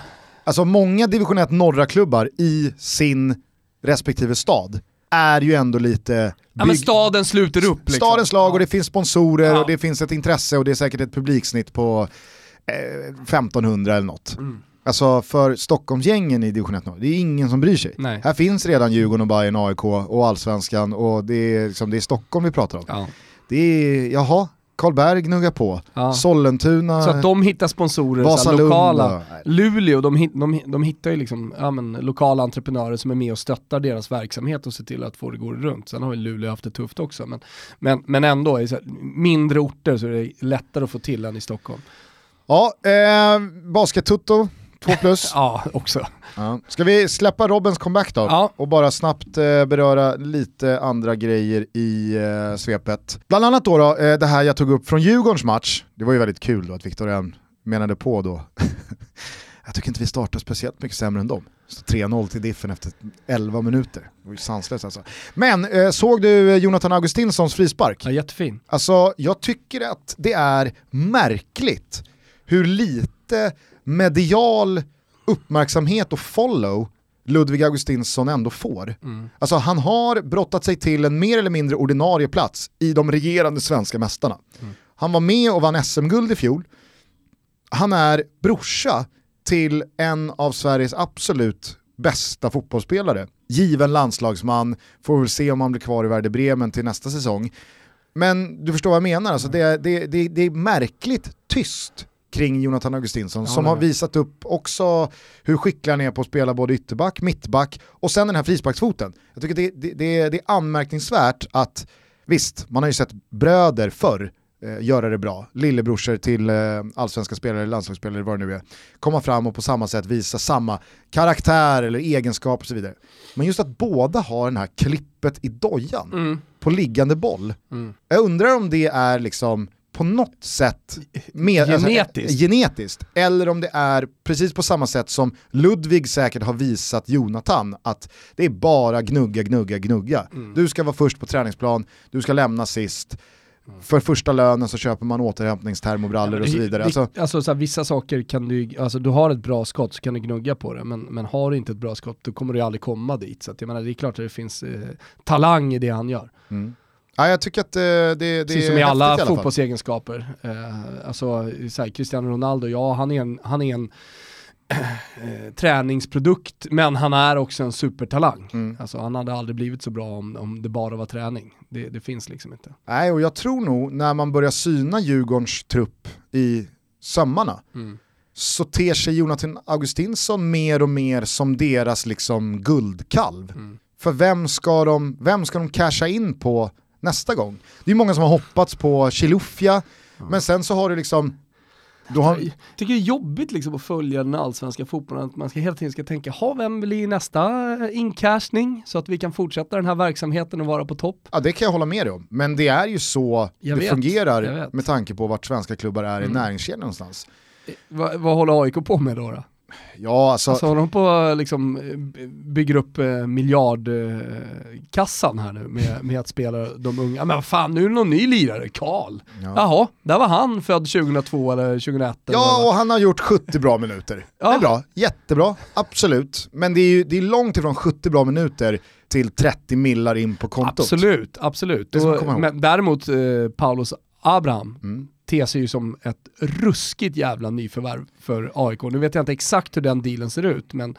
Alltså många division 1 norra klubbar i sin respektive stad är ju ändå lite... ja men staden sluter upp liksom. Stadens lag och det finns sponsorer Ja. och det finns ett intresse och det är säkert ett publiksnitt på eh, 1500 eller något. Mm. Alltså för Stockholmsgängen i division 1 norr, det är ingen som bryr sig. Nej. Här finns redan Djurgården och Bayern AIK och Allsvenskan och det är, liksom, det är Stockholm vi pratar om. Ja. Det är, jaha, Karlberg gnuggar på, Ja. Sollentuna, Så att de hittar sponsorer, så här, Vasalund lokala. Luleå, de, de, de hittar ju liksom, ja, men, lokala entreprenörer som är med och stöttar deras verksamhet och ser till att få det gå runt. Sen har ju Luleå haft det tufft också, men, men, men ändå, i mindre orter så är det lättare att få till än i Stockholm. Ja, eh, basket-tutto, 2 plus. Ja, också. ja. Ska vi släppa Robbens comeback då? Ja. Och bara snabbt eh, beröra lite andra grejer i eh, svepet. Bland annat då, då eh, det här jag tog upp från Djurgårdens match. Det var ju väldigt kul då att Viktor Elm menade på då. jag tycker inte vi startar speciellt mycket sämre än dem. Så 3-0 till Diffen efter 11 minuter. Det var ju sanslöst alltså. Men eh, såg du eh, Jonathan Augustinssons frispark? Ja, jättefin. Alltså jag tycker att det är märkligt hur lite medial uppmärksamhet och follow Ludvig Augustinsson ändå får. Mm. Alltså han har brottat sig till en mer eller mindre ordinarie plats i de regerande svenska mästarna. Han var med och vann SM-guld i fjol. Han är brorsa till en av Sveriges absolut bästa fotbollsspelare. Given landslagsman, får väl se om han blir kvar i Werder Bremen till nästa säsong. Men du förstår vad jag menar, alltså det, det, det, det är märkligt tyst kring Jonathan Augustinsson som har visat upp också hur skicklig han är på att spela både ytterback, mittback och sen den här frisparksfoten. Jag tycker det, det, det, är, det är anmärkningsvärt att, visst, man har ju sett bröder förr eh, göra det bra, lillebrorsor till eh, allsvenska spelare, landslagsspelare, vad det nu är, komma fram och på samma sätt visa samma karaktär eller egenskap och så vidare. Men just att båda har den här klippet i dojan Mm. på liggande boll. Mm. Jag undrar om det är liksom på något sätt med, Genetiskt. Alltså, genetiskt. Eller om det är precis på samma sätt som Ludvig säkert har visat Jonathan att det är bara gnugga, gnugga, gnugga. Mm. Du ska vara först på träningsplan, du ska lämna sist. För första lönen så köper man återhämtningstermobrallor och så vidare. Alltså, alltså så här, vissa saker kan du, alltså du har ett bra skott så kan du gnugga på det, men, men har du inte ett bra skott då kommer du aldrig komma dit. Så att jag menar, det är klart att det finns eh, talang i det han gör. mm. Ja, jag tycker att eh, det, det är Precis som i alla, fotbollsegenskaper. Eh, alltså så här, Cristiano Ronaldo, ja han är en, han är en eh, träningsprodukt, men han är också en supertalang. Mm. Alltså han hade aldrig blivit så bra om, om det bara var träning. Det, det finns liksom inte. Nej, och jag tror nog när man börjar syna Djurgårdens trupp i sömmarna Mm. så ter sig Jonathan Augustinsson mer och mer som deras liksom guldkalv. Mm. För vem ska, de, vem ska de casha in på nästa gång? Det är många som har hoppats på Chilufya, men sen så har du liksom... Du har, Jag tycker det är jobbigt liksom att följa den allsvenska fotbollen, att man ska hela tiden ska tänka, ha vem blir nästa incashning så att vi kan fortsätta den här verksamheten och vara på topp. ja, det kan jag hålla med dig om, men det är ju så Jag det vet, fungerar med tanke på vart svenska klubbar är i Mm. näringskedjan någonstans. Eh, Vad, vad håller AIK på med då? då? Ja, alltså, Alltså håller de på liksom eh, bygger upp eh, miljardkassan här nu med, med att spela de unga. Men vad fan, nu är det någon ny lirare, Karl. ja. Jaha, där var han född 2002 eller 2001. eller vad det Ja, var. och han har gjort 70 bra minuter. Det Ja. är bra, jättebra, absolut. Men det är ju det är långt ifrån 70 bra minuter till 30 millar in på kontot. Absolut, absolut. Det Och- men däremot eh, Paulus Abraham, Mm. Ter sig ju som ett ruskigt jävla nyförvärv för AIK. Nu vet jag inte exakt hur den dealen ser ut, men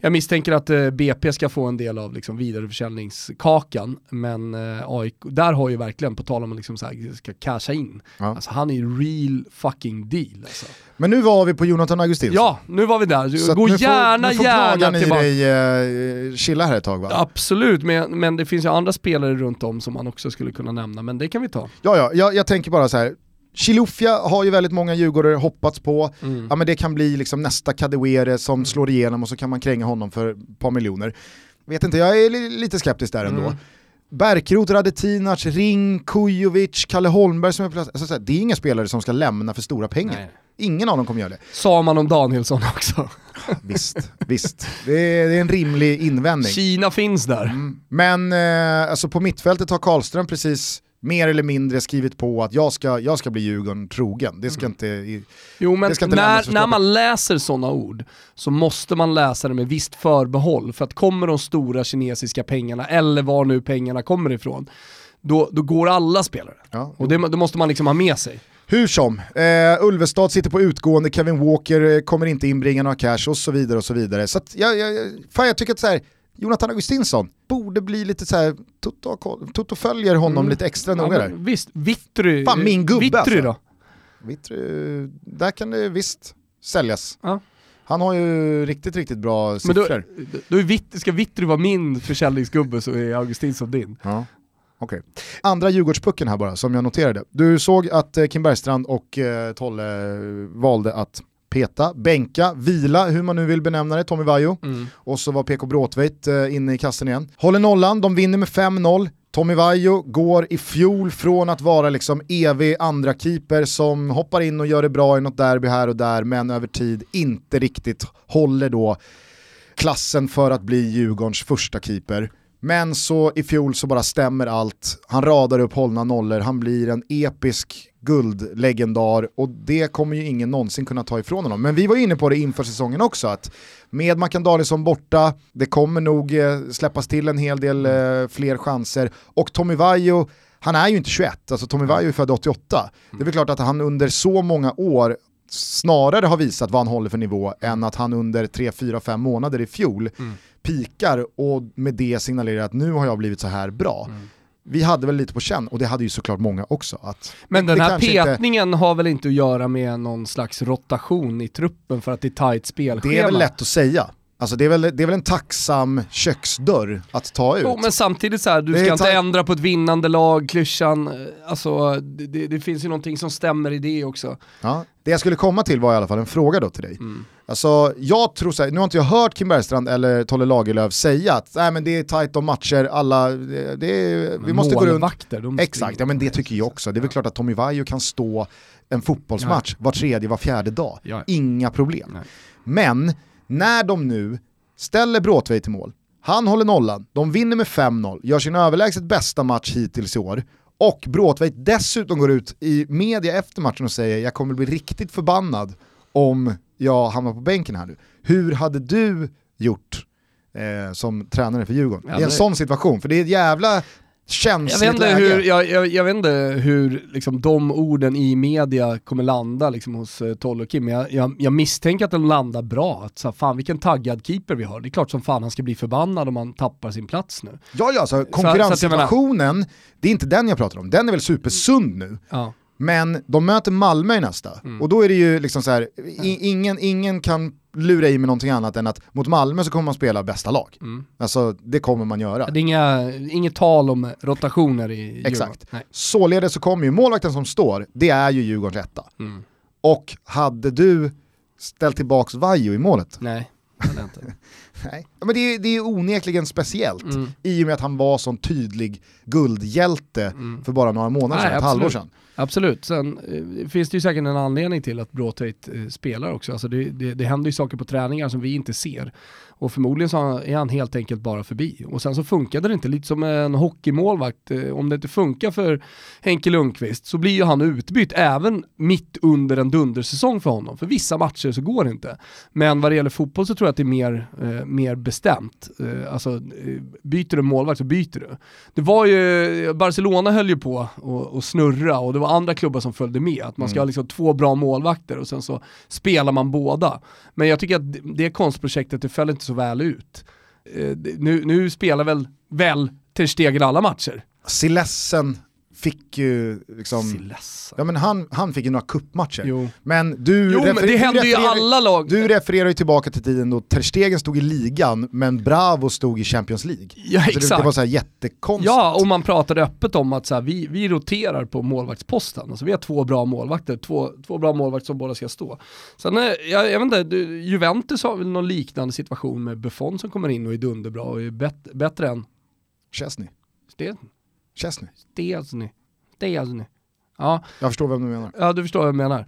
jag misstänker att eh, BP ska få en del av liksom, vidareförsäljningskakan, men eh, AIK, där har ju verkligen, på tal om att liksom, så här, ska casha in, Ja. alltså, han är ju real fucking deal. Alltså. Men nu var vi på Jonathan Augustinsson. Ja, nu var vi där. Så Gå gärna, får gärna knagan i tillbaka. dig eh, chilla här ett tag va? Absolut, men, men det finns ju andra spelare runt om som man också skulle kunna nämna, men det kan vi ta. Ja, ja, jag, jag tänker bara så här. Chilufya har ju väldigt många djurgårdare hoppats på, Mm. ja men det kan bli liksom nästa Kadewere som slår igenom och så kan man kränga honom för ett par miljoner. Vet inte, jag är li- lite skeptisk där ändå. Mm. Berkrot, Radetinac, Ring, Kujovic, Kalle Holmberg som är plats, alltså det är inga spelare som ska lämna för stora pengar. Nej. Ingen av dem kommer göra det. Sa man om Danielsson också. Visst, visst. Det är, det är en rimlig invändning. Kina finns där. Mm. Men eh, alltså på mittfältet har Karlström precis mer eller mindre skrivit på att jag ska, jag ska bli Djurgården trogen. Det ska inte... I, Jo men inte när, när man läser sådana ord så måste man läsa det med visst förbehåll. För att kommer de stora kinesiska pengarna, eller var nu pengarna kommer ifrån, då, då går alla spelare. ja. Och det, det måste man liksom ha med sig. Hur som, eh, Ulvestad sitter på utgående, Kevin Walker eh, kommer inte inbringa några cash och så vidare och så vidare. Så att jag, jag, fan jag tycker att så här, Jonathan Augustinsson borde bli lite så här, Toto, Toto följer honom Mm. lite extra Ja, noga men där. visst, Vittry, Fan, min gubbe, Vittry alltså. då? Vittry, där kan det visst säljas. Ja. Han har ju riktigt, riktigt bra Men då, siffror. då är Vitt, ska Vittry vara min försäljningsgubbe så är Augustinsson din. Ja. Okej. Andra Djurgårdspucken här bara, som jag noterade. Du såg att eh, Kim Bergstrand och eh, Tolle valde att peta, bänka, vila, hur man nu vill benämna det, Tommy Vaiho. Och så var PK Bråtveit eh, inne i kassen igen. Håller nollan, de vinner med 5-0. Tommy Vaiho går i fjol från att vara liksom evig andra keeper som hoppar in och gör det bra i något derby här och där, men över tid inte riktigt håller då klassen för att bli Djurgårdens första keeper. Men så i fjol så bara stämmer allt, han radar upp hållna nollor, han blir en episk guldlegendar. Och det kommer ju ingen någonsin kunna ta ifrån honom. Men vi var inne på det inför säsongen också, att med Mackan Danielsson borta, det kommer nog eh, släppas till en hel del eh, fler chanser. Och Tommy Vaiho, han är ju inte 21, alltså Tommy Vaiho är född 88. Det är väl klart att han under så många år snarare har visat vad han håller för nivå än att han under 3, 4, 5 månader i fjol pikar och med det signalerar att nu har jag blivit så här bra. Vi hade väl lite på känn, och det hade ju såklart många också. Att Men den här kanske inte- petningen har väl inte att göra med någon slags rotation i truppen för att det är tajt spelschema? Det är väl lätt att säga. Alltså det är väl, det är väl en tacksam köksdörr att ta ut. Jo men samtidigt så här, du Det ska inte ändra på ett vinnande lag, klyschan, eh, alltså det, det, finns ju någonting som stämmer i det också. Ja, det jag skulle komma till var i alla fall en fråga då till dig. Mm. Alltså, jag tror så här, nu har inte jag hört Kim Bergstrand eller Tolle Lagerlöf säga att Nej, men det är tajt om matcher, alla, det, det vi måste gå runt. Målvakter, de Exakt, ja men det tycker jag också. Det är väl klart att Tommy Vaiho kan stå en fotbollsmatch var tredje, var fjärde dag. Ja. Inga problem. Nej. Men när de nu ställer Bråtveit till mål, han håller nollan, de vinner med 5-0, gör sin överlägset bästa match hittills i år, och Bråtveit dessutom går ut i media efter matchen och säger jag kommer bli riktigt förbannad om jag hamnar på bänken här nu. Hur hade du gjort eh, som tränare för Djurgården? Ja, I en det- sån situation, för det är ett jävla Jag känsligt vet inte läge. hur, jag, jag, jag vet inte hur liksom, de orden i media kommer landa liksom, hos uh, Tolle och Kim, men jag, jag, jag misstänker att de landar bra. Att, så, här, fan vilken taggad keeper vi har. Det är klart som fan han ska bli förbannad om han tappar sin plats nu. Ja, ja, så konkurrenssituationen, det är inte den jag pratar om. Den är väl supersund nu. Ja. Men de möter Malmö i nästa, Mm. och då är det ju liksom så här, i, ingen, ingen kan lura i med någonting annat än att mot Malmö så kommer man spela bästa lag. Mm. Alltså det kommer man göra. Det är inga, inget tal om rotationer i Djurgården. Exakt. Nej. Således så kommer ju målvakten som står, det är ju Djurgårdens etta. Mm. Och hade du ställt tillbaks Vaiho i målet? Nej, det hade jag inte. Nej. Men det, är, det är onekligen speciellt Mm. i och med att han var sån tydlig guldhjälte för bara några månader Nej, sedan, ett halvår absolut. sedan. Absolut, sen eh, finns det ju säkert en anledning till att Bråtveit eh, spelar också. Alltså det, det, det händer ju saker på träningar som vi inte ser. Och förmodligen så är han helt enkelt bara förbi. Och sen så funkade det inte, lite som en hockeymålvakt. Eh, Om det inte funkar för Henke Lundqvist så blir ju han utbytt även mitt under en dundersäsong för honom. För vissa matcher så går det inte. Men vad det gäller fotboll så tror jag att det är mer, eh, mer bestämt. Eh, alltså, eh, byter du målvakt så byter du. Det var ju, Barcelona höll ju på att snurra och det var andra klubbar som följde med. Att man ska mm. ha liksom två bra målvakter och sen så spelar man båda. Men jag tycker att det konstprojektet, det föll inte så väl ut. Eh, nu, nu spelar väl, väl Ter Stegen alla matcher. Silessen fick ju liksom... Ja men han, han fick ju några kuppmatcher. Men du, jo, men det hände ju alla lag. Du refererar ju tillbaka till tiden då Ter Stegen stod i ligan men Bravo stod i Champions League. Ja alltså exakt. Det, det, var så här jättekonstigt. Ja och man pratade öppet om att så här, vi, vi roterar på målvaktsposten. Alltså vi har två bra målvakter, två, två bra målvakter som båda ska stå. Sen, eh, jag, jag vet inte, Juventus har väl någon liknande situation med Buffon som kommer in och är dunderbra och är bet, bättre än Chesney. Sten. Chesney. Stelzny. Stelzny. Ja. Jag förstår vem du menar. Ja, du förstår vad jag menar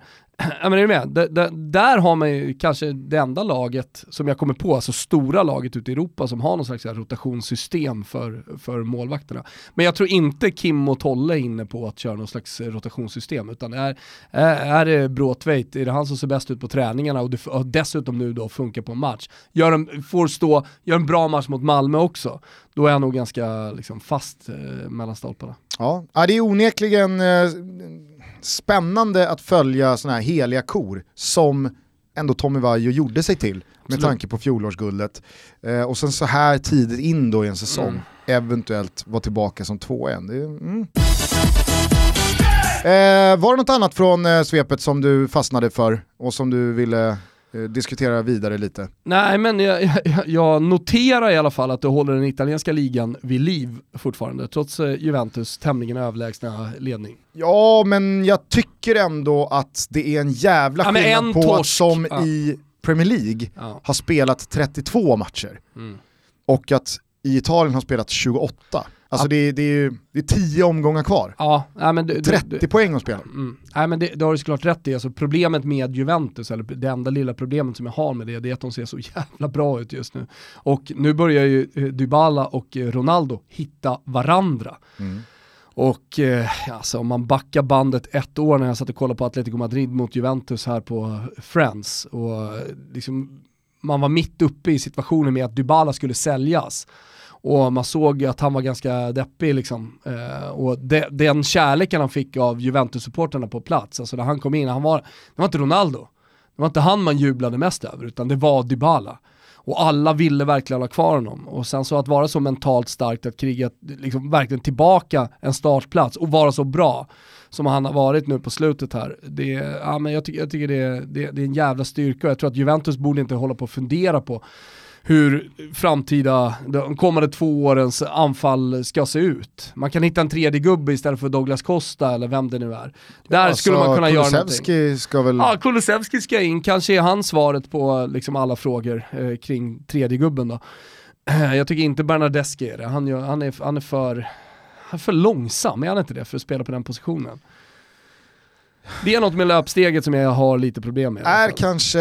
ja, men är du med? D där har man ju kanske det enda laget som jag kommer på, alltså stora laget ute i Europa som har någon slags rotationssystem för, för målvakterna. Men jag tror inte Kim och Tolle är inne på att köra någon slags eh, rotationssystem, utan är, är, det Bråtveit, är det han som ser bäst ut på träningarna och, och dessutom nu då funkar på en match, gör en, får stå, gör en bra match mot Malmö också, då är han nog ganska liksom, fast eh, mellan stolparna. Ja, det är onekligen eh, spännande att följa sådana här heliga kor som ändå Tommy Vaiho gjorde sig till med tanke på fjolårsguldet. Eh, och sen så här tidigt in då i en säsong, mm. eventuellt vara tillbaka som två igen. Mm. Eh, var det något annat från eh, svepet som du fastnade för och som du ville diskutera vidare lite. Nej men jag, jag, jag, noterar i alla fall att du håller den italienska ligan vid liv fortfarande, trots eh, Juventus tämligen överlägsna ledning. Ja men jag tycker ändå att det är en jävla ja, skillnad en på torsk. att som ja. i Premier League ja. har spelat 32 matcher mm. och att i Italien har spelat 28. Alltså det, det, är ju det är 10 omgångar kvar. Ja, nej, men du, 30 du, poäng att spela. Mm. Nej men det, det har du såklart rätt i. Alltså problemet med Juventus, eller det enda lilla problemet som jag har med det, det är att de ser så jävla bra ut just nu. Och nu börjar ju eh, Dybala och eh, Ronaldo hitta varandra. Mm. Och eh, alltså, om man backar bandet ett år när jag satt och kollade på Atletico Madrid mot Juventus här på Friends och eh, liksom, man var mitt uppe i situationen med att Dybala skulle säljas och man såg att han var ganska deppig liksom. Eh, och de, den kärleken han fick av Juventus-supporterna på plats, alltså när han kom in, han var, det var inte Ronaldo, det var inte han man jublade mest över, utan det var Dybala. Och alla ville verkligen ha kvar honom. Och sen så att vara så mentalt starkt att kriga liksom verkligen tillbaka en startplats och vara så bra som han har varit nu på slutet här. Det, ja, men jag, ty jag tycker det, det, det är en jävla styrka och jag tror att Juventus borde inte hålla på och fundera på hur framtida, de kommande två årens anfall ska se ut. Man kan hitta en tredje gubbe istället för Douglas Costa eller vem det nu är. Där alltså, skulle man kunna göra någonting. ska väl... Ja, Kulusevski ska in, kanske är han svaret på liksom alla frågor eh, kring tredje gubben då. Jag tycker inte Bernadeschi är det, han, han, är, han är för, han är för långsam, är han inte det, för att spela på den positionen? Det är något med löpsteget som jag har lite problem med. Är kanske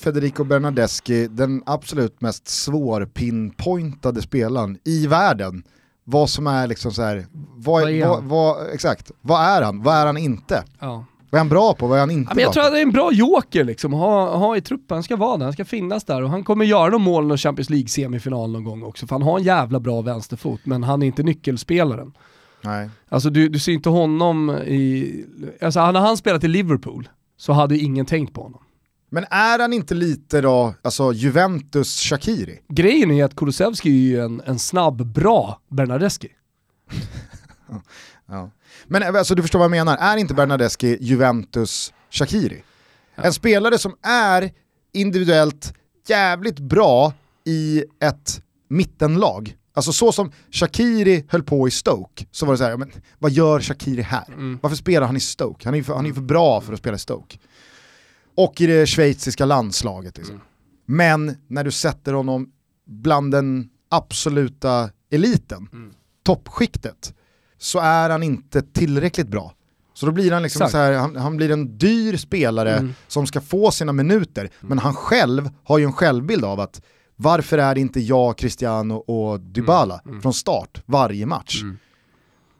Federico Bernardeschi den absolut mest svårpinpointade spelaren i världen? Vad som är liksom så här, vad, vad, vad, vad, exakt, vad är han, vad är han inte? Ja. Vad är han bra på, vad är han inte ja, men Jag bra tror att det är en bra joker liksom, ha, ha i truppen, han ska vara där, han ska finnas där. Och han kommer göra de målen och Champions League-semifinal någon gång också, för han har en jävla bra vänsterfot, men han är inte nyckelspelaren. Nej. Alltså du, du ser inte honom i... Alltså när han spelade i Liverpool så hade ingen tänkt på honom. Men är han inte lite då, alltså Juventus Shakiri? Grejen är att Kulusevski är ju en, en snabb, bra Bernadeschi. ja. Men alltså, du förstår vad jag menar, är inte Bernadeschi Juventus Shakiri? Ja. En spelare som är individuellt jävligt bra i ett mittenlag, Alltså så som Shakiri höll på i Stoke, så var det så här, men vad gör Shakiri här? Mm. Varför spelar han i Stoke? Han är ju för, han är för bra för att spela i Stoke. Och i det schweiziska landslaget. Liksom. Mm. Men när du sätter honom bland den absoluta eliten, mm. toppskiktet, så är han inte tillräckligt bra. Så då blir han liksom så här, han, han, blir en dyr spelare mm. som ska få sina minuter, mm. men han själv har ju en självbild av att varför är det inte jag, Cristiano och Dybala mm. Mm. från start varje match? Mm.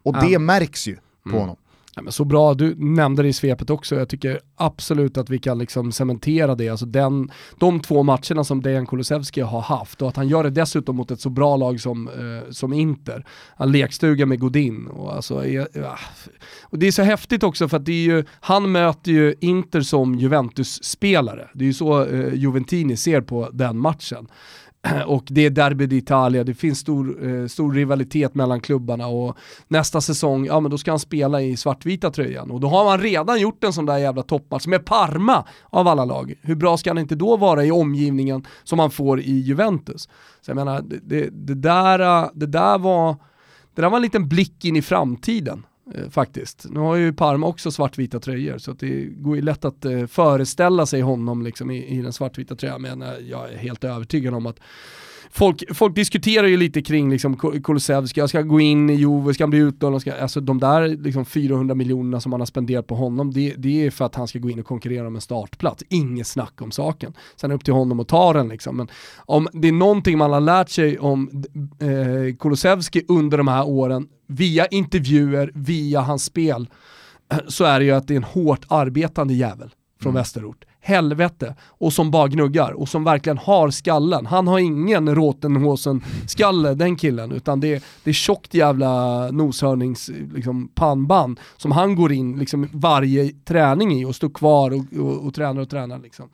Och det märks ju på mm. honom. Ja, men så bra, du nämnde det i svepet också, jag tycker absolut att vi kan liksom cementera det. Alltså den, de två matcherna som Dejan Kulusevski har haft och att han gör det dessutom mot ett så bra lag som, eh, som Inter. Han lekstuga med Godin. Och, alltså, ja, och det är så häftigt också för att det är ju, han möter ju Inter som Juventus-spelare. Det är ju så eh, Juventini ser på den matchen. och det är Derby d'Italia, det finns stor, eh, stor rivalitet mellan klubbarna och nästa säsong, ja men då ska han spela i svartvita tröjan och då har man redan gjort en sån där jävla toppmatch med Parma av alla lag. Hur bra ska han inte då vara i omgivningen som han får i Juventus? Så jag menar, det, det, det där, det där var det där var en liten blick in i framtiden Eh, faktiskt. Nu har ju Parma också svartvita tröjor så det går ju lätt att eh, föreställa sig honom liksom i, i den svartvita tröjan men eh, jag är helt övertygad om att Folk, folk diskuterar ju lite kring liksom Kulusevski, ska gå in i Juve, ska han bli utlånad, alltså de där liksom 400 miljonerna som han har spenderat på honom, det, det, är för att han ska gå in och konkurrera om en startplats. Inget snack om saken. Sen är det upp till honom att ta den liksom. Men om det är någonting man har lärt sig om eh, Kulusevski under de här åren, via intervjuer, via hans spel, så är det ju att det är en hårt arbetande jävel från mm. västerort. Helvete. Och som bara gnuggar och som verkligen har skallen. Han har ingen Rotenhosen-skalle den killen utan det är, det är tjockt jävla noshörnings liksom, pannband som han går in liksom, varje träning i och står kvar och, och, och tränar och tränar. Liksom.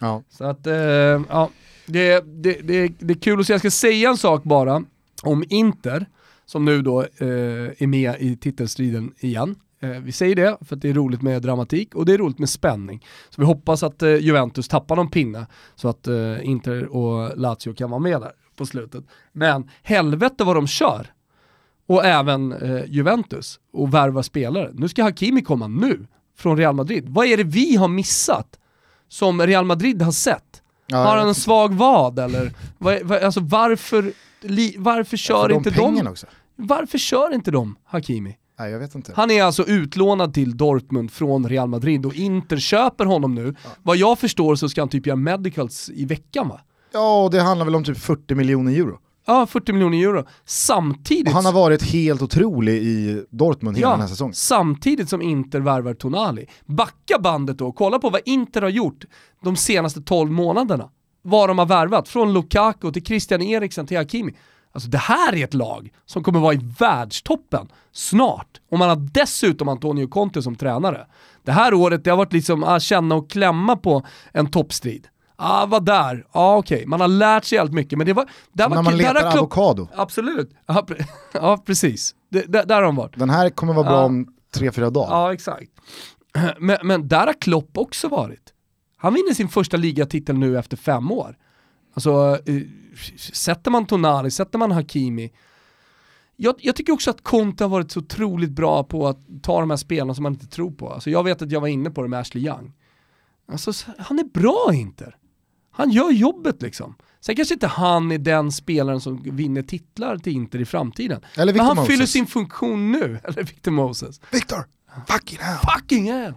Ja. Så att, eh, ja, det, det, det, det är kul att se. Jag ska säga en sak bara om Inter som nu då eh, är med i titelstriden igen. Eh, vi säger det för att det är roligt med dramatik och det är roligt med spänning. Så vi hoppas att eh, Juventus tappar någon pinne så att eh, Inter och Lazio kan vara med där på slutet. Men helvete vad de kör! Och även Juventus och värva spelare. Nu ska Hakimi komma nu från Real Madrid. Vad är det vi har missat som Real Madrid har sett? Ja, har han en svag vad eller? Alltså varför, li, varför kör inte de? Också. Varför kör inte de Hakimi? Nej, jag vet inte. Han är alltså utlånad till Dortmund från Real Madrid och Inter köper honom nu. Ja. Vad jag förstår så ska han typ göra medicals i veckan va? Ja, och det handlar väl om typ 40 miljoner euro. Ja, 40 miljoner euro. Samtidigt... Och han har varit helt otrolig i Dortmund hela ja, den här säsongen. Samtidigt som Inter värvar Tonali. Backa bandet då, kolla på vad Inter har gjort de senaste 12 månaderna. Vad de har värvat, från Lukaku till Christian Eriksen till Hakimi. Alltså det här är ett lag som kommer vara i världstoppen snart. Och man har dessutom Antonio Conte som tränare. Det här året det har varit liksom att känna och klämma på en toppstrid. Ah, var där, ah, okej, okay. man har lärt sig allt mycket men det var... Där var när man letar avokado. Absolut, ja, pre ja precis. Det, där, där har de varit. Den här kommer vara bra ja. om tre, fyra dagar. Ja exakt. Men, men där har Klopp också varit. Han vinner sin första ligatitel nu efter fem år. Alltså, eh, sätter man Tonali, sätter man Hakimi, jag, jag, tycker också att Conte har varit så otroligt bra på att ta de här spelarna som man inte tror på. Alltså jag vet att jag var inne på det med Ashley Young. Alltså, han är bra Inter. Han gör jobbet liksom. Sen kanske inte han är den spelaren som vinner titlar till Inter i framtiden. Eller Men han Moses. fyller sin funktion nu. Eller Victor Moses. Victor! Fucking hell! Fucking hell!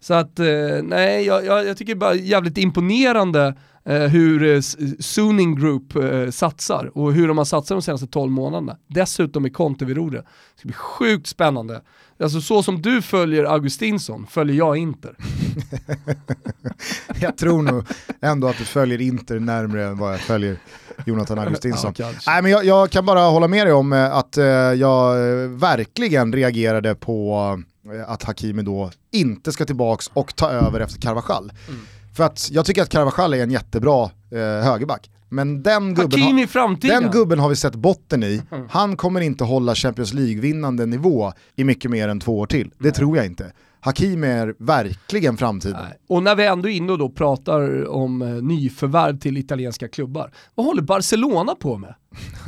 Så att, eh, nej, jag, jag, jag tycker bara jävligt imponerande hur eh, Suning Group eh, satsar och hur de har satsat de senaste 12 månaderna. Dessutom i Conte vid rodret. Det ska bli sjukt spännande. Alltså så som du följer Augustinsson följer jag Inter. jag tror nog ändå att du följer Inter närmre än vad jag följer Jonathan Augustinsson. Ja, Nej, men jag, jag, kan bara hålla med dig om eh, att eh, jag verkligen reagerade på eh, att Hakimi då inte ska tillbaks och ta över efter Carvajal. Mm. För att jag tycker att Carvajal är en jättebra eh, högerback. Men den gubben, har, den gubben har vi sett botten i. Mm. Han kommer inte hålla Champions League-vinnande nivå i mycket mer än två år till. Det Nej. tror jag inte. Hakimi är verkligen framtiden. Nej. Och när vi ändå är inne och då pratar om eh, nyförvärv till italienska klubbar, vad håller Barcelona på med?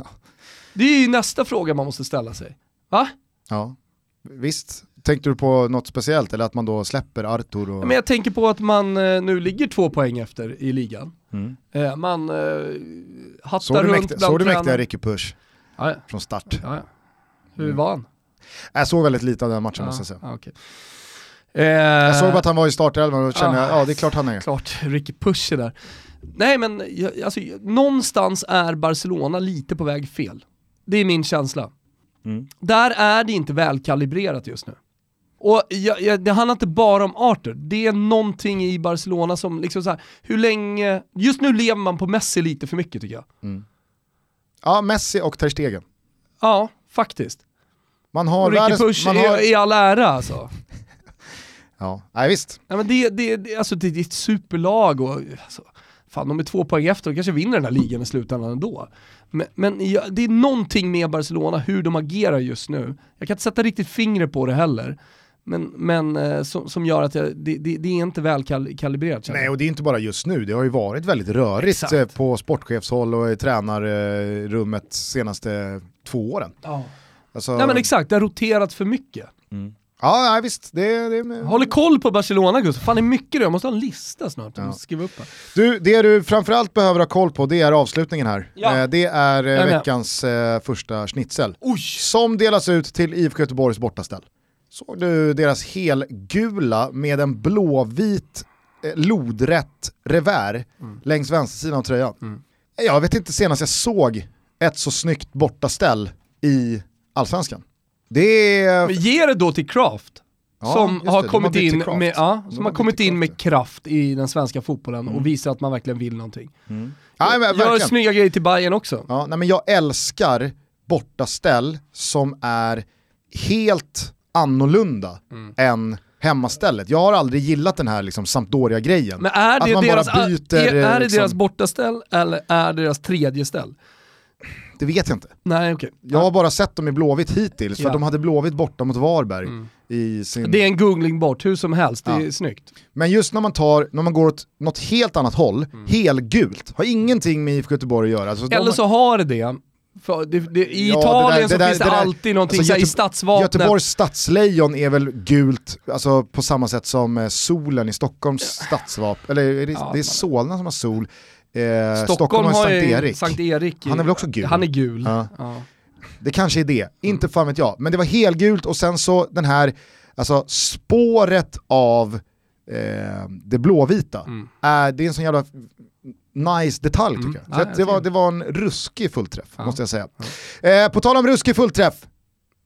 det är ju nästa fråga man måste ställa sig. Va? Ja, visst. Tänkte du på något speciellt eller att man då släpper Artur? Och... Men jag tänker på att man eh, nu ligger två poäng efter i ligan. Mm. Eh, man eh, hattar såg runt mäktiga, bland Såg du mäktiga Ricky Push ja, ja. från start? Ja, Hur mm. var han? Jag såg väldigt lite av den matchen måste jag säga. Okay. Eh, jag såg att han var i startelvan och kände, ja, ja det är klart han är. Klart, Ricky Push är där. Nej men, alltså, någonstans är Barcelona lite på väg fel. Det är min känsla. Mm. Där är det inte välkalibrerat just nu. Och jag, jag, det handlar inte bara om Arthur, det är någonting i Barcelona som liksom så här, hur länge, just nu lever man på Messi lite för mycket tycker jag. Ja, Messi och Ter Stegen. Ja, faktiskt. Man har Och Ricky världens... Push Man i, har, i all ära alltså. ja, nej visst. Ja, men det, det, det, alltså det, det är ett superlag och alltså, fan de är två poäng efter och kanske vinner den här ligan i slutändan ändå. Men, men ja, det är någonting med Barcelona, hur de agerar just nu. Jag kan inte sätta riktigt fingret på det heller. Men, men eh, som, som gör att jag, det, det, det är inte väl kal kalibrerat. Nej, och det är inte bara just nu. Det har ju varit väldigt rörigt Exakt. eh, på sportchefshåll och i tränarrummet senaste två åren. Ja. Alltså, Nej men exakt, det har roterat för mycket. Ja, nej, visst. Det, det, Håller koll på Barcelona Gustav, fan det är mycket det, jag måste ha en lista snart. Ja. skriva upp här. Du, det du framförallt behöver ha koll på det är avslutningen här. Ja. Eh, det är veckans första schnitzel. Oj! Som delas ut till IFK Göteborgs bortaställ. Såg du deras helgula med en blåvit eh, lodrätt revär Mm. längs vänstersidan av tröjan? Jag vet inte senast jag såg ett så snyggt bortaställ i Allsvenskan. Det är... Men ge det då till Kraft. Ja, som det, har de kommit in med, ja, som har kommit in med kraft i den svenska fotbollen Mm. och visar att man verkligen vill någonting. Ja, men, Gör snygga grejer till Bayern också. Ja, nej, men jag älskar bortaställ som är helt annorlunda Mm. än hemmastället. Jag har aldrig gillat den här liksom, Sampdoria-grejen. Men är det, deras, bara byter, är, är det liksom- deras bortaställ eller är det deras tredje ställ? Det vet jag inte. Nej okej. Jag har bara sett dem i Blåvitt hittills, för Ja. de hade Blåvitt borta mot Varberg. I sin... Det är en googling bort, hur som helst, det är snyggt. Men just när man, tar, när man går åt något helt annat håll, Mm. helgult, har ingenting med IFK Göteborg att göra. Alltså, de- Eller så har det det. För det, det I Ja, Italien där- så där- finns det, alltid någonting alltså så här, i Göte- stadsvapnet. Göteborgs stadslejon är väl gult, alltså på samma sätt som eh, solen i Stockholms stadsvapen. Eller är det, Ja, det är Solna som har sol. Eh, Stockholm, Stockholm, har Sankt Erik. Sankt Erik. Han är väl också gul? Han är gul. Ja. Ja. Det kanske är det, inte fan vet jag. Men det var helgult och sen så den här, alltså spåret av eh, det blåvita. Mm. Är, det är en sån jävla nice detalj tycker jag. Ja, Så jag att det, var, det var en ruskig fullträff, Ja. måste jag säga. Eh, på tal om ruskig fullträff,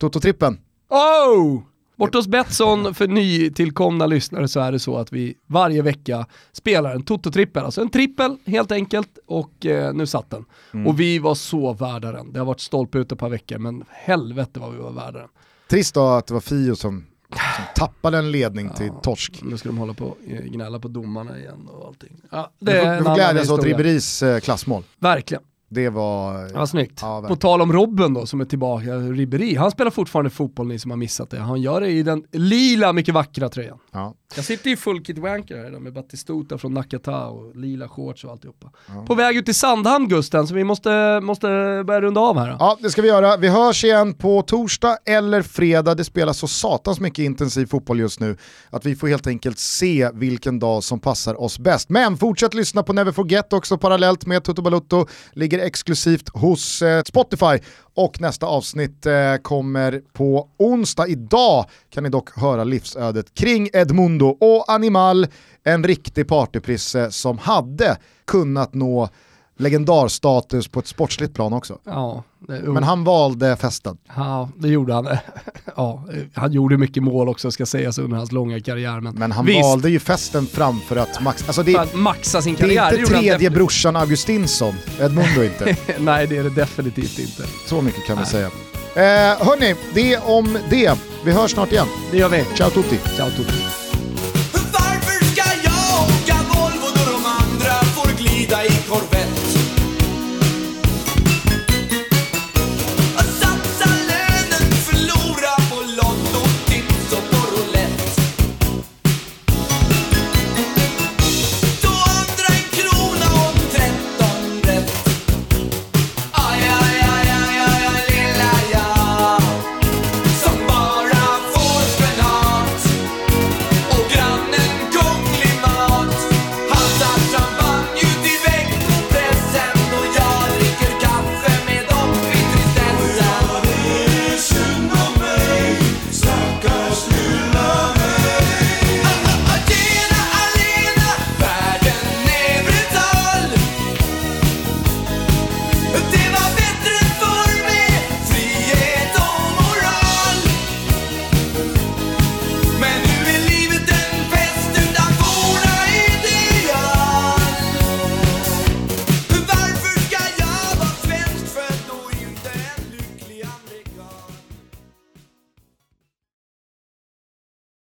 Toto-trippen. Oh! Borta hos Betsson, för nytillkomna lyssnare så är det så att vi varje vecka spelar en Toto-trippel. Alltså en trippel helt enkelt och eh, nu satt den. Mm. Och vi var så värda den. Det har varit stolpe ut ett par veckor men helvete vad vi var värda den. Trist då att det var Fio som, som tappade en ledning till torsk. Nu ska de hålla på eh, gnälla på domarna igen och allting. Ja, det är får, vi får glädjas åt. Ribéris eh, klassmål. Verkligen. Det var... Ja, snyggt. Ja, på tal om Robben då som är tillbaka, Ribéry, han spelar fortfarande fotboll ni som har missat det. Han gör det i den lila mycket vackra tröjan. Ja. Jag sitter i full kit wanker här idag med Batistuta från Nakata och lila shorts och alltihopa. På väg ut till Sandhamn Gusten, så vi måste, måste börja runda av här. Då. ja, det ska vi göra. Vi hörs igen på torsdag eller fredag. Det spelas så satans mycket intensiv fotboll just nu att vi får helt enkelt se vilken dag som passar oss bäst. Men fortsätt lyssna på Never Forget också parallellt med Toto Balutto. Ligger exklusivt hos eh, Spotify och nästa avsnitt eh, kommer på onsdag. Idag kan ni dock höra livsödet kring Edmundo och Animal, en riktig partyprisse som hade kunnat nå legendarstatus på ett sportsligt plan också. Ja, Men han valde festen. ja, det gjorde han. ja, han gjorde mycket mål också ska sägas under hans långa karriär. Men, Men han visst, valde ju festen framför att maxa. Alltså det, att maxa sin det är karriär. inte han tredje definitivt- brorsan Augustinsson, Edmundo inte. Nej det är det definitivt inte. Så mycket kan vi säga. Eh, hörni, det om det. Vi hörs snart igen. Det gör vi. Ciao tutti! Ciao Toto. Får glida